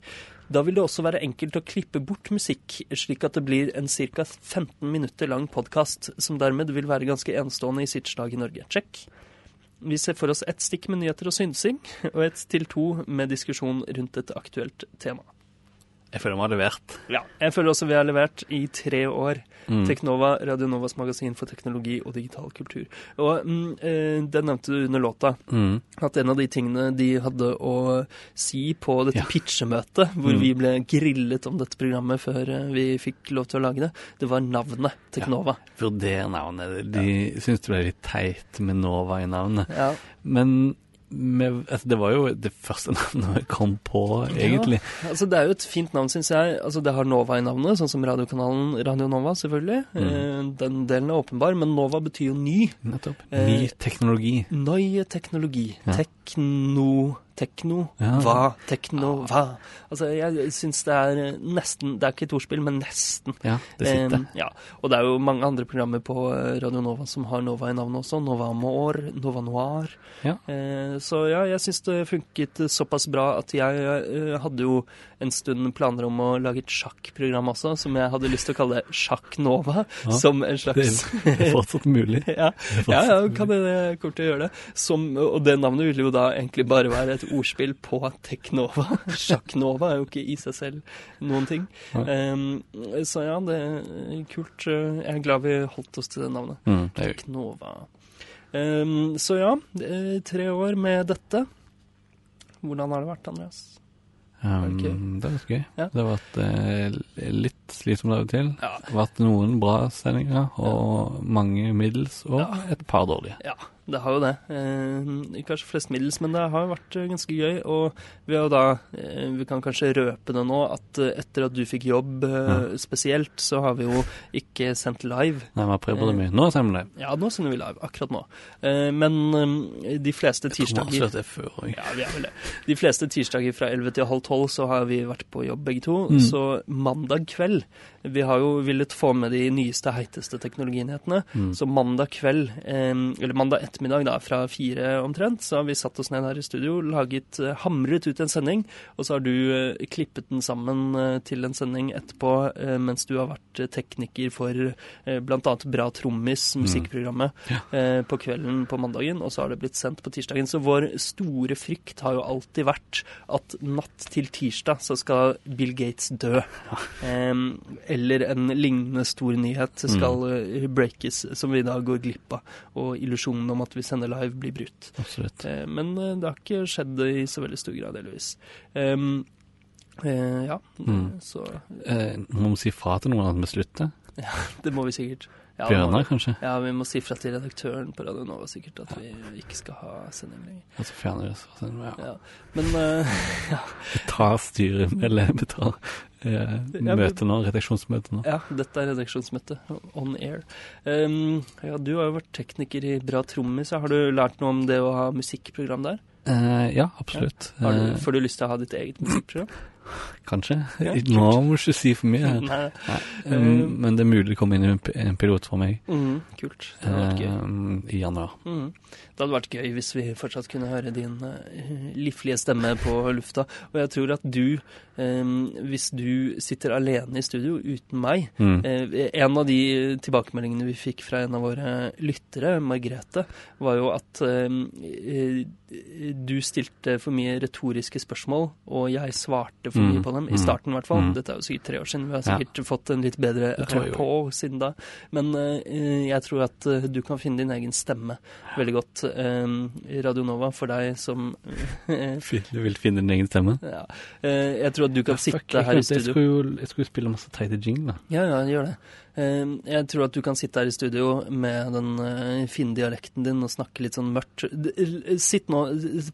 Da vil det også være enkelt å klippe bort musikk, slik at det blir en ca. 15 minutter lang podkast, som dermed vil være ganske enestående i sitt slag i Norge. Check. Vi ser for oss ett stikk med nyheter og synsing, og ett til to med diskusjon rundt et aktuelt tema. Jeg føler vi har levert. Ja, jeg føler også vi har levert i tre år. Mm. Teknova, Radio Novas magasin for teknologi og digital kultur. Og mm, eh, det nevnte du under låta, Mm. at en av de tingene de hadde å si på dette Ja. pitchemøtet, hvor Mm. vi ble grillet om dette programmet før eh, vi fikk lov til å lage det, det var navnet Teknova. Vurder navnet. De syntes det ble litt teit med Nova i navnet. Ja. Men med, altså, det var jo det første <laughs> navnet jeg kom på, egentlig. Altså, det er jo et fint navn, syns jeg. Altså, det har Nova i navnet, sånn som radiokanalen Radio Nova, selvfølgelig. Mm. Eh, den delen er åpenbar, men Nova betyr jo ny. Nettopp. Eh, Ny teknologi. Neue teknologi. Ja. Tekno Tekno, Ja. hva, tekno, hva. Altså, jeg syns det er eh, nesten Det er ikke et ordspill, men nesten. Ja, det sitter. Um, ja. Og det er jo mange andre programmer på eh, Radio Nova som har Nova i navnet også. Nova Amor, Nova Noir. Ja. Uh, så ja, jeg syns det funket såpass bra at jeg uh, hadde jo en stund planer om å lage et sjakkprogram også, som jeg hadde lyst til å kalle Sjakk Nova. Ja, Som en slags det er fortsatt mulig. <laughs> ja, er ja, ja, kan det, det kommer til å gjøre det. Som, og det navnet ville jo da egentlig bare være et ordspill på Teknova. <laughs> Sjakknova er jo ikke i seg selv noen ting. Um, så ja, det er kult. Jeg er glad vi holdt oss til det navnet. Mm, Teknova. Um, så ja, tre år med dette. Hvordan har det vært, Andreas? Um. Det har vært gøy. Ja. Det har vært eh, litt slitsomt av og til. Ja. Det har vært noen bra sendinger, og mange middels, og Ja. et par dårlige. Ja, det har jo det. Eh, kanskje flest middels, men det har vært eh, ganske gøy. Og vi da eh, Vi kan kanskje røpe det nå, at etter at du fikk jobb spesielt, så har vi jo ikke sendt live. Nei, vi har prøvd det mye. Nå sender vi live. Ja, nå sender vi live, akkurat nå. Eh, men de fleste tirsdager Jeg avslørt det før òg. ja, vi er vel det. De fleste tirsdager fra 11 til halv 12 så har vi vært på jobb begge to. Mm. Så mandag kveld Vi har jo villet få med de nyeste, heiteste teknologinyhetene. Mm. Så mandag kveld, eller mandag ettermiddag da, fra fire omtrent, så har vi satt oss ned her i studio, laget, eh, hamret ut en sending, og så har du eh, klippet den sammen eh, til en sending etterpå, mens du har vært tekniker for bl.a. Bra Trommis, musikkprogrammet, Ja. eh, på kvelden på mandagen, og så har det blitt sendt på tirsdagen. Så vår store frykt har jo alltid vært at natt til tirsdag så skal Bill Gates dø. Em, eller en lignende stor nyhet skal mm. breakes, som vi da går glipp av. Og illusjonen om at vi sender live, blir brutt. Absolutt. Eh, men eh, det har ikke skjedd i så veldig stor grad, heldigvis. Um, eh, ja, Mm. så Eh, må vi si fra til noen at vi slutter? det må vi sikkert. Ja, Bjørnar, kanskje? Ja, vi må si fra til redaktøren på Radio Nova sikkert at vi ikke skal ha sending lenger. Altså fjerner det. så- sånn, Ja. Ja. Men eh, <laughs> Vi tar styret, eller vi tar eh, møte nå, redaksjonsmøte nå. ja, dette er redaksjonsmøte on air. Um, ja, du har jo vært tekniker i Bra Trommis. Har du lært noe om det å ha musikkprogram der? Uh, ja, absolutt. Har du, Eh, får du lyst til å ha ditt eget musikkprogram? Kanskje. Ja, <laughs> Nå må du ikke si for mye. <laughs> Nei. Nei, um, men det er mulig det kommer inn en, pilot for meg Mm, kult. Det hadde vært gøy. um, i januar. Mm. Det hadde vært gøy hvis vi fortsatt kunne høre din uh, livlige stemme på lufta. Og jeg tror at du, um, hvis du sitter alene i studio uten meg Mm. uh, En av de tilbakemeldingene vi fikk fra en av våre lyttere, Margrethe, var jo at uh, du stilte for mye retoriske spørsmål, og jeg svarte for Mm. mye på dem. I Mm. starten, i hvert fall. Mm. Dette er jo sikkert tre år siden. Vi har Ja. sikkert fått en litt bedre på siden da. Men eh, jeg tror at eh, du kan finne din egen stemme veldig godt eh, i Radio Nova for deg som eh, <laughs> Du vil finne din egen stemme? ja. Jeg tror at du kan Ja, fuck, sitte her i studio. Jeg skulle jo jeg skulle spille masse teite jingler. Ja, ja, gjør det. Eh, Jeg tror at du kan sitte her i studio med den eh, fine dialekten din og snakke litt sånn mørkt. Sitt nå,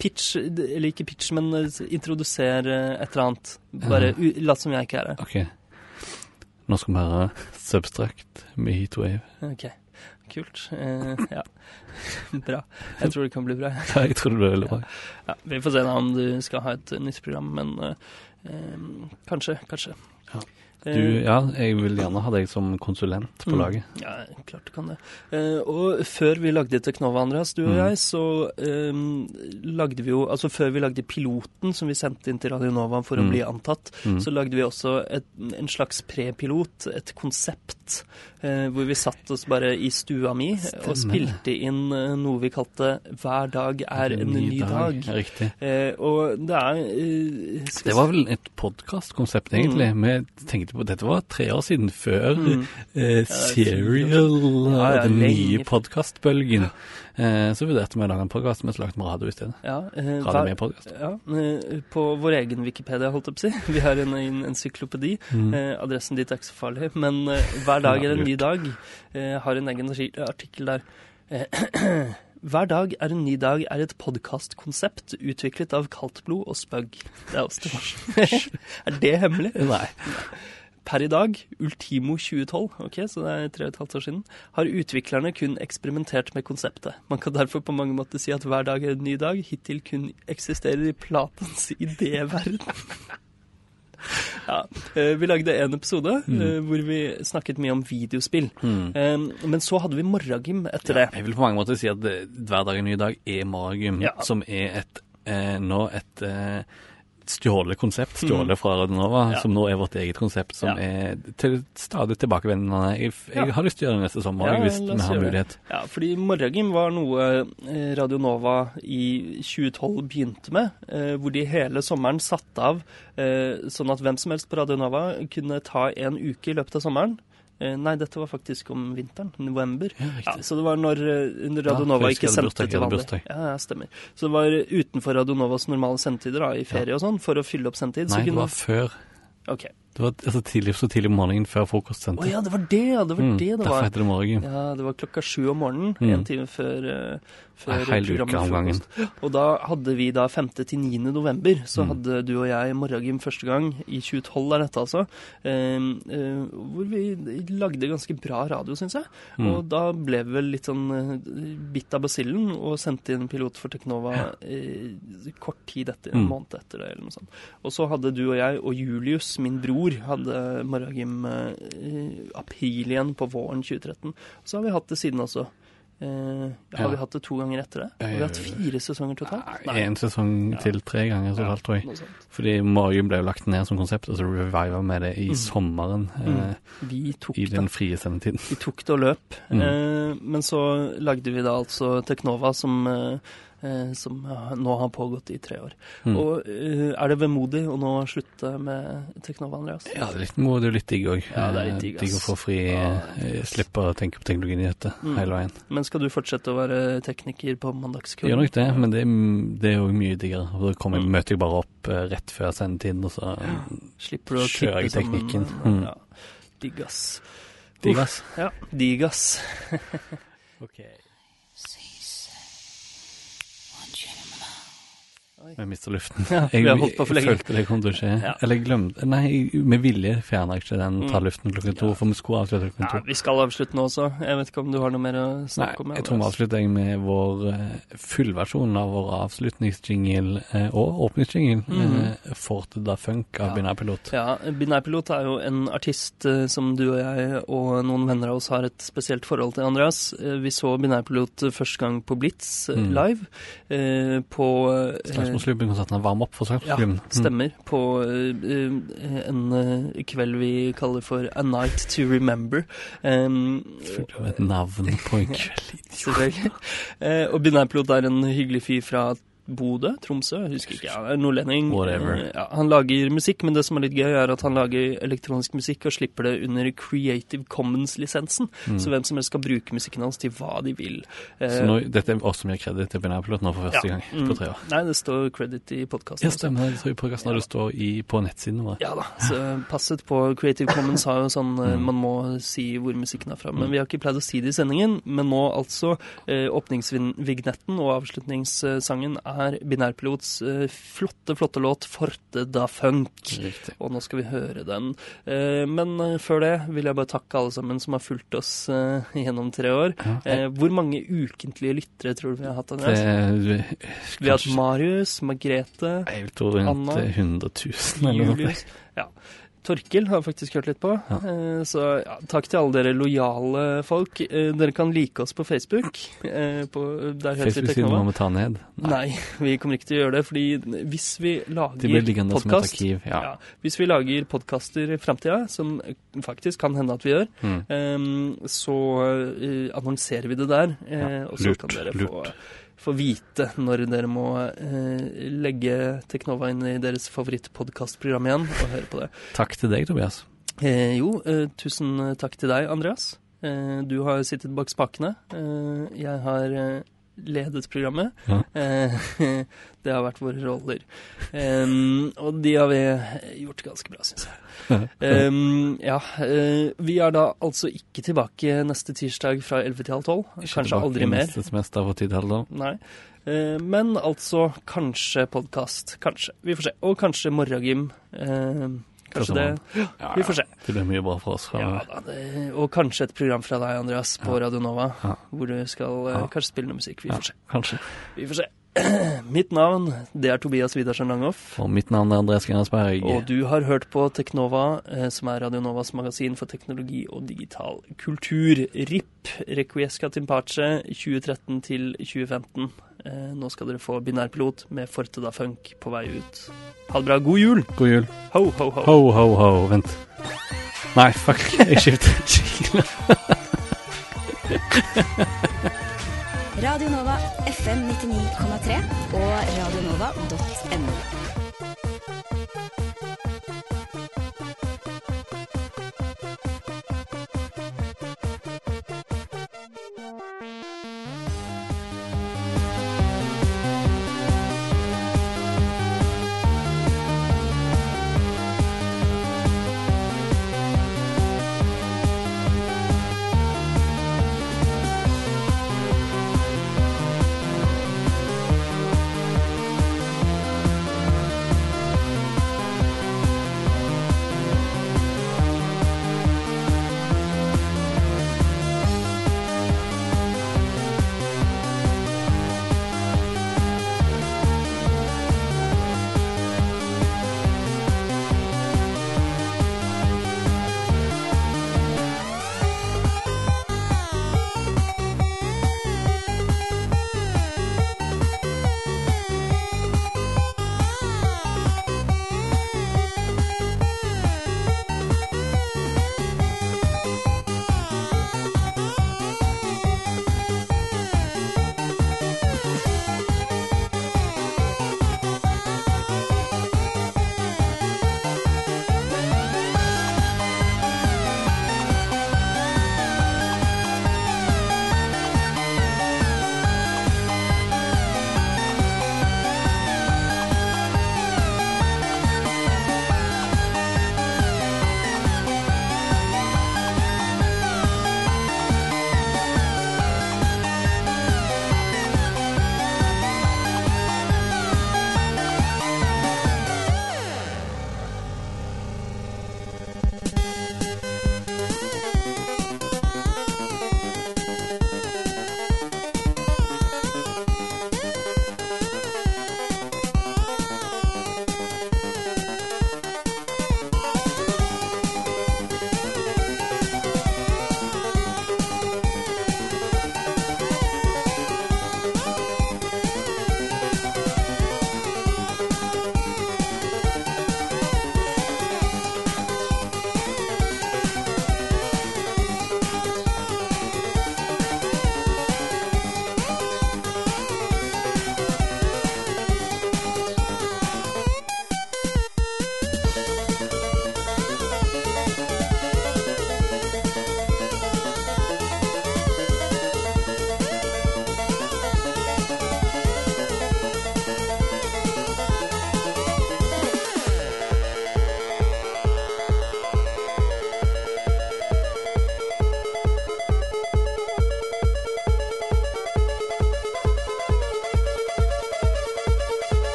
pitch, eller ikke pitch, men eh, introduser eh, et eller annet. Bare lat som jeg ikke er her. OK. Nå skal vi høre Substract med Heatwave. Ok, kult. Eh, ja, <laughs> bra. Jeg tror det kan bli bra. <laughs> Ja, jeg tror det blir veldig bra. Ja, vi får se da om du skal ha et nytt program, men eh, eh, kanskje, kanskje. Ja. Eh, Du, ja, jeg vil gjerne ha deg som konsulent på Mm. laget. Ja, klart du kan det. Eh, og før vi lagde Teknova, Andreas, du og Mm. jeg, så eh, lagde vi jo Altså før vi lagde piloten som vi sendte inn til Radio Nova for å Mm. bli antatt, Mm. så lagde vi også et, en slags prepilot, et konsept, eh, hvor vi satt oss bare i stua mi og spilte inn eh, noe vi kalte 'Hver dag er en ny dag'. dag. riktig. Eh, og det er Det var vel et podkastkonsept, egentlig. Vi tenkte på Dette var tre år siden, før Mm. eh, Serial, Ja, ja, den nye podkastbølgen. Eh, så vurderte vi å lage en podkast, men så lagde vi radio i stedet. ja, eh, Radio med podkast. Ja, eh, på vår egen Wikipedia, holdt jeg på å si. <laughs> Vi har en, en encyklopedi. Mm. Eh, adressen dit er ikke så farlig, men hver dag er en ny dag. Eh, har en egen artikkel der. <clears throat> Hver dag er en ny dag er et podkastkonsept utviklet av Kaldtblod og Spøgg. Det er oss <laughs> til <laughs> Er det hemmelig? Nei. Per i dag, ultimo 2012, ok, så det er tre og et halvt år siden, har utviklerne kun eksperimentert med konseptet. Man kan derfor på mange måter si at hver dag er en ny dag, hittil kun eksisterer i Platens <laughs> idéverden. <laughs> ja, eh, vi lagde en episode mm. hvor vi snakket mye om videospill. Mm. Eh, Men så hadde vi morragym etter det. Jeg vil på mange måter si at hver dag er en ny dag er morragym, Ja. som er et eh, nå et eh, stjålet konsept, stjålet fra Radionova, Mm. Ja. som nå er vårt eget konsept, som Ja. er til stadig tilbakevendende. Jeg, jeg Ja. har lyst til å gjøre det neste sommer, hvis vi har det. mulighet. Ja, fordi morgengym var noe Radionova Radio Nova i 2012 begynte med, eh, hvor de hele sommeren satte av eh, sånn at hvem som helst på Radio Nova kunne ta en uke i løpet av sommeren. Eh, Nei, dette var faktisk om vinteren, november. Ja, Ja, så det var når under Radionova Ja, ikke sendte til vanlig. Ja, ja, stemmer. Så det var utenfor Radio Novas normale sendetider, da, i ferie og sånn, for å fylle opp sendetid. så Nei, det var før. Ok. Det var altså, tidlig, så tidlig om morgenen før frokostsenteret. Å ja, det var det, ja. Det var Mm, det det Derfor var. heter det. Ja, det var klokka sju om morgenen, Mm. en time før, uh, før programmet. Og da hadde vi da 5. til 9. november, så Mm. hadde du og jeg morgengym første gang, i 2012 er dette altså, eh, uh, hvor vi lagde ganske bra radio, syns jeg. Mm. Og da ble vi vel litt sånn uh, bitt av basillen og sendte inn pilot for Teknova eh, kort tid etter, en Mm. måned etter det, eller noe sånt. Og så hadde du og jeg og Julius, min bror, hadde Maragim eh, april igjen på våren 2013. Så har vi hatt det siden også. Eh, har Ja. vi hatt det to ganger etter det? Har vi hatt fire sesonger totalt? Nei, En sesong Ja. til tre ganger totalt, tror jeg. Fordi Maragim ble jo lagt ned som konsept, og så reviva vi det i Mm. sommeren. Mm. Vi tok I den frie sendetiden. Vi tok det og løp. Mm. Eh, men så lagde vi da altså Teknova, som, som eh, nå har pågått i tre år. Mm. Og eh, er det vemodig å nå slutte med Teknova, Andreas? Ja, det er litt, må- det er litt digg òg. Ja, det er litt digg, digg å få fri Ja. eh, Slippe å tenke på teknologinyheter Mm. hele veien. Men skal du fortsette å være tekniker på mandagskvelden? gjør nok det, men det er, det er jo mye diggere. Og Da kommer, Mm. møter jeg bare opp eh, rett før sendetiden, og så Slipper du å Kjører jeg teknikken. sammen. Mm. Ja. Digg, ass. Digg, ass. Ja, digg, ass. <laughs> Jeg mista luften. <laughs> Ja, vi Jeg, har holdt på for jeg følte det kom til å skje. Ja. Eller jeg glemte Nei, med vilje fjerna jeg ikke den Mm. ta luften klokken to, for vi skulle avslutte klokken Ja, to. vi skal avslutte nå også. Jeg vet ikke om du har noe mer å snakke om? jeg tror vi avslutter jeg med vår eh, fullversjon av vår avslutningsjingle eh, og åpningsjingle, mm. eh, Forte da Funk av Ja. Binærpilot. Ja, Binærpilot er jo en artist som du og jeg og noen venner av oss har et spesielt forhold til, Andreas. Vi så Binærpilot første gang på Blitz Mm. live. På eh, Slagsmålsklubben-konserten varme opp for Ja, stemmer. stemmer. På eh, eh, en uh, kveld vi kaller for A Night to Remember. Um, Fullt av et navn på en <laughs> kveld. Selvfølgelig. uh, og Binærpilot er en hyggelig fyr fra Bodø? Tromsø? Jeg husker ikke. Ja, er nordlending. Whatever. Eh, Ja, han lager musikk, men det som er litt gøy, er at han lager elektronisk musikk og slipper det under Creative Commons-lisensen. Så hvem som helst skal bruke musikken hans til hva de vil. Eh, Mm. Så nå, dette er oss som gir kreditt til Binærpilot nå for første Ja. gang på tre år. Nei, det står credit i podkasten. Ja, stemmer. Det står i podkasten når det står i, på nettsiden vår. Ja da, så passet på Creative Commons har jo sånn <laughs> eh, Mm. Man må si hvor musikken er fra. Men vi har ikke pleid å si det i sendingen. Men nå altså eh, åpningsvignetten og avslutningssangen er Binærpilots eh, flotte, flotte låt 'Forte da Funk'. Riktig. Og nå skal vi høre den. Eh, men eh, før det vil jeg bare takke alle sammen som har fulgt oss gjennom tre år. Ja. Hvor mange ukentlige lyttere tror du vi har hatt? Det, Vi har hatt Marius, Margrethe, Anna, 100 000 eller noe. Julius. Ja. Torkil har jeg faktisk hørt litt på. Ja. Eh, Så ja, takk til alle dere lojale folk. Eh, Dere kan like oss på Facebook. Eh, På, der heter vi må Teknova. vi ta ned. Nei, vi kommer ikke til å gjøre det. Fordi hvis vi lager podkast. Ja. ja, Hvis vi lager podkaster i framtida, som faktisk kan hende at vi gjør, Mm. så annonserer vi det der. Og så lurt, kan dere få, lurt. Få vite når dere må eh, legge Teknova inn i deres favorittpodkastprogram igjen, og høre på det. Takk til deg, Tobias. Eh, jo, eh, tusen takk til deg, Andreas. Eh, du har sittet bak spakene. Eh, jeg har eh, ledet programmet. Ja. Eh, <laughs> det har vært våre roller. Og de har vi gjort ganske bra, syns jeg. Ja, eh, vi er da altså ikke tilbake neste tirsdag fra 11 til halv 12. Ikke Kanskje tilbake aldri mer. Neste semester for tid halvår. Nei. Eh, men altså kanskje podkast. Kanskje. Vi får se. Og kanskje morgengym. Eh, kanskje det. Ja, Vi får se. Det blir mye bra for oss. Ja, da, det, og kanskje et program fra deg, Andreas, på Radio Nova. Ja. Hvor du skal eh, kanskje spille noe musikk. Vi får se. kanskje. Vi får se. <clears throat> Mitt navn det er Tobias Widersen Langhoff. Og mitt navn er Andreas Gennersberg. Og du har hørt på Teknova, eh, som er Radio Novas magasin for teknologi og digital kultur. RIP, Requiesca Timpache, 2013 til 2015. Eh, nå skal dere få binærpilot med Forte da Funk på vei ut. Ha det bra. God jul! God jul. Ho, ho, ho. Ho, ho, ho. Vent. Nei, fuck. <laughs> Jeg skifter jingle. Radio Nova FM 99,3 og radionova.no.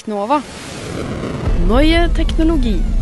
Teknova. Neue Technologie.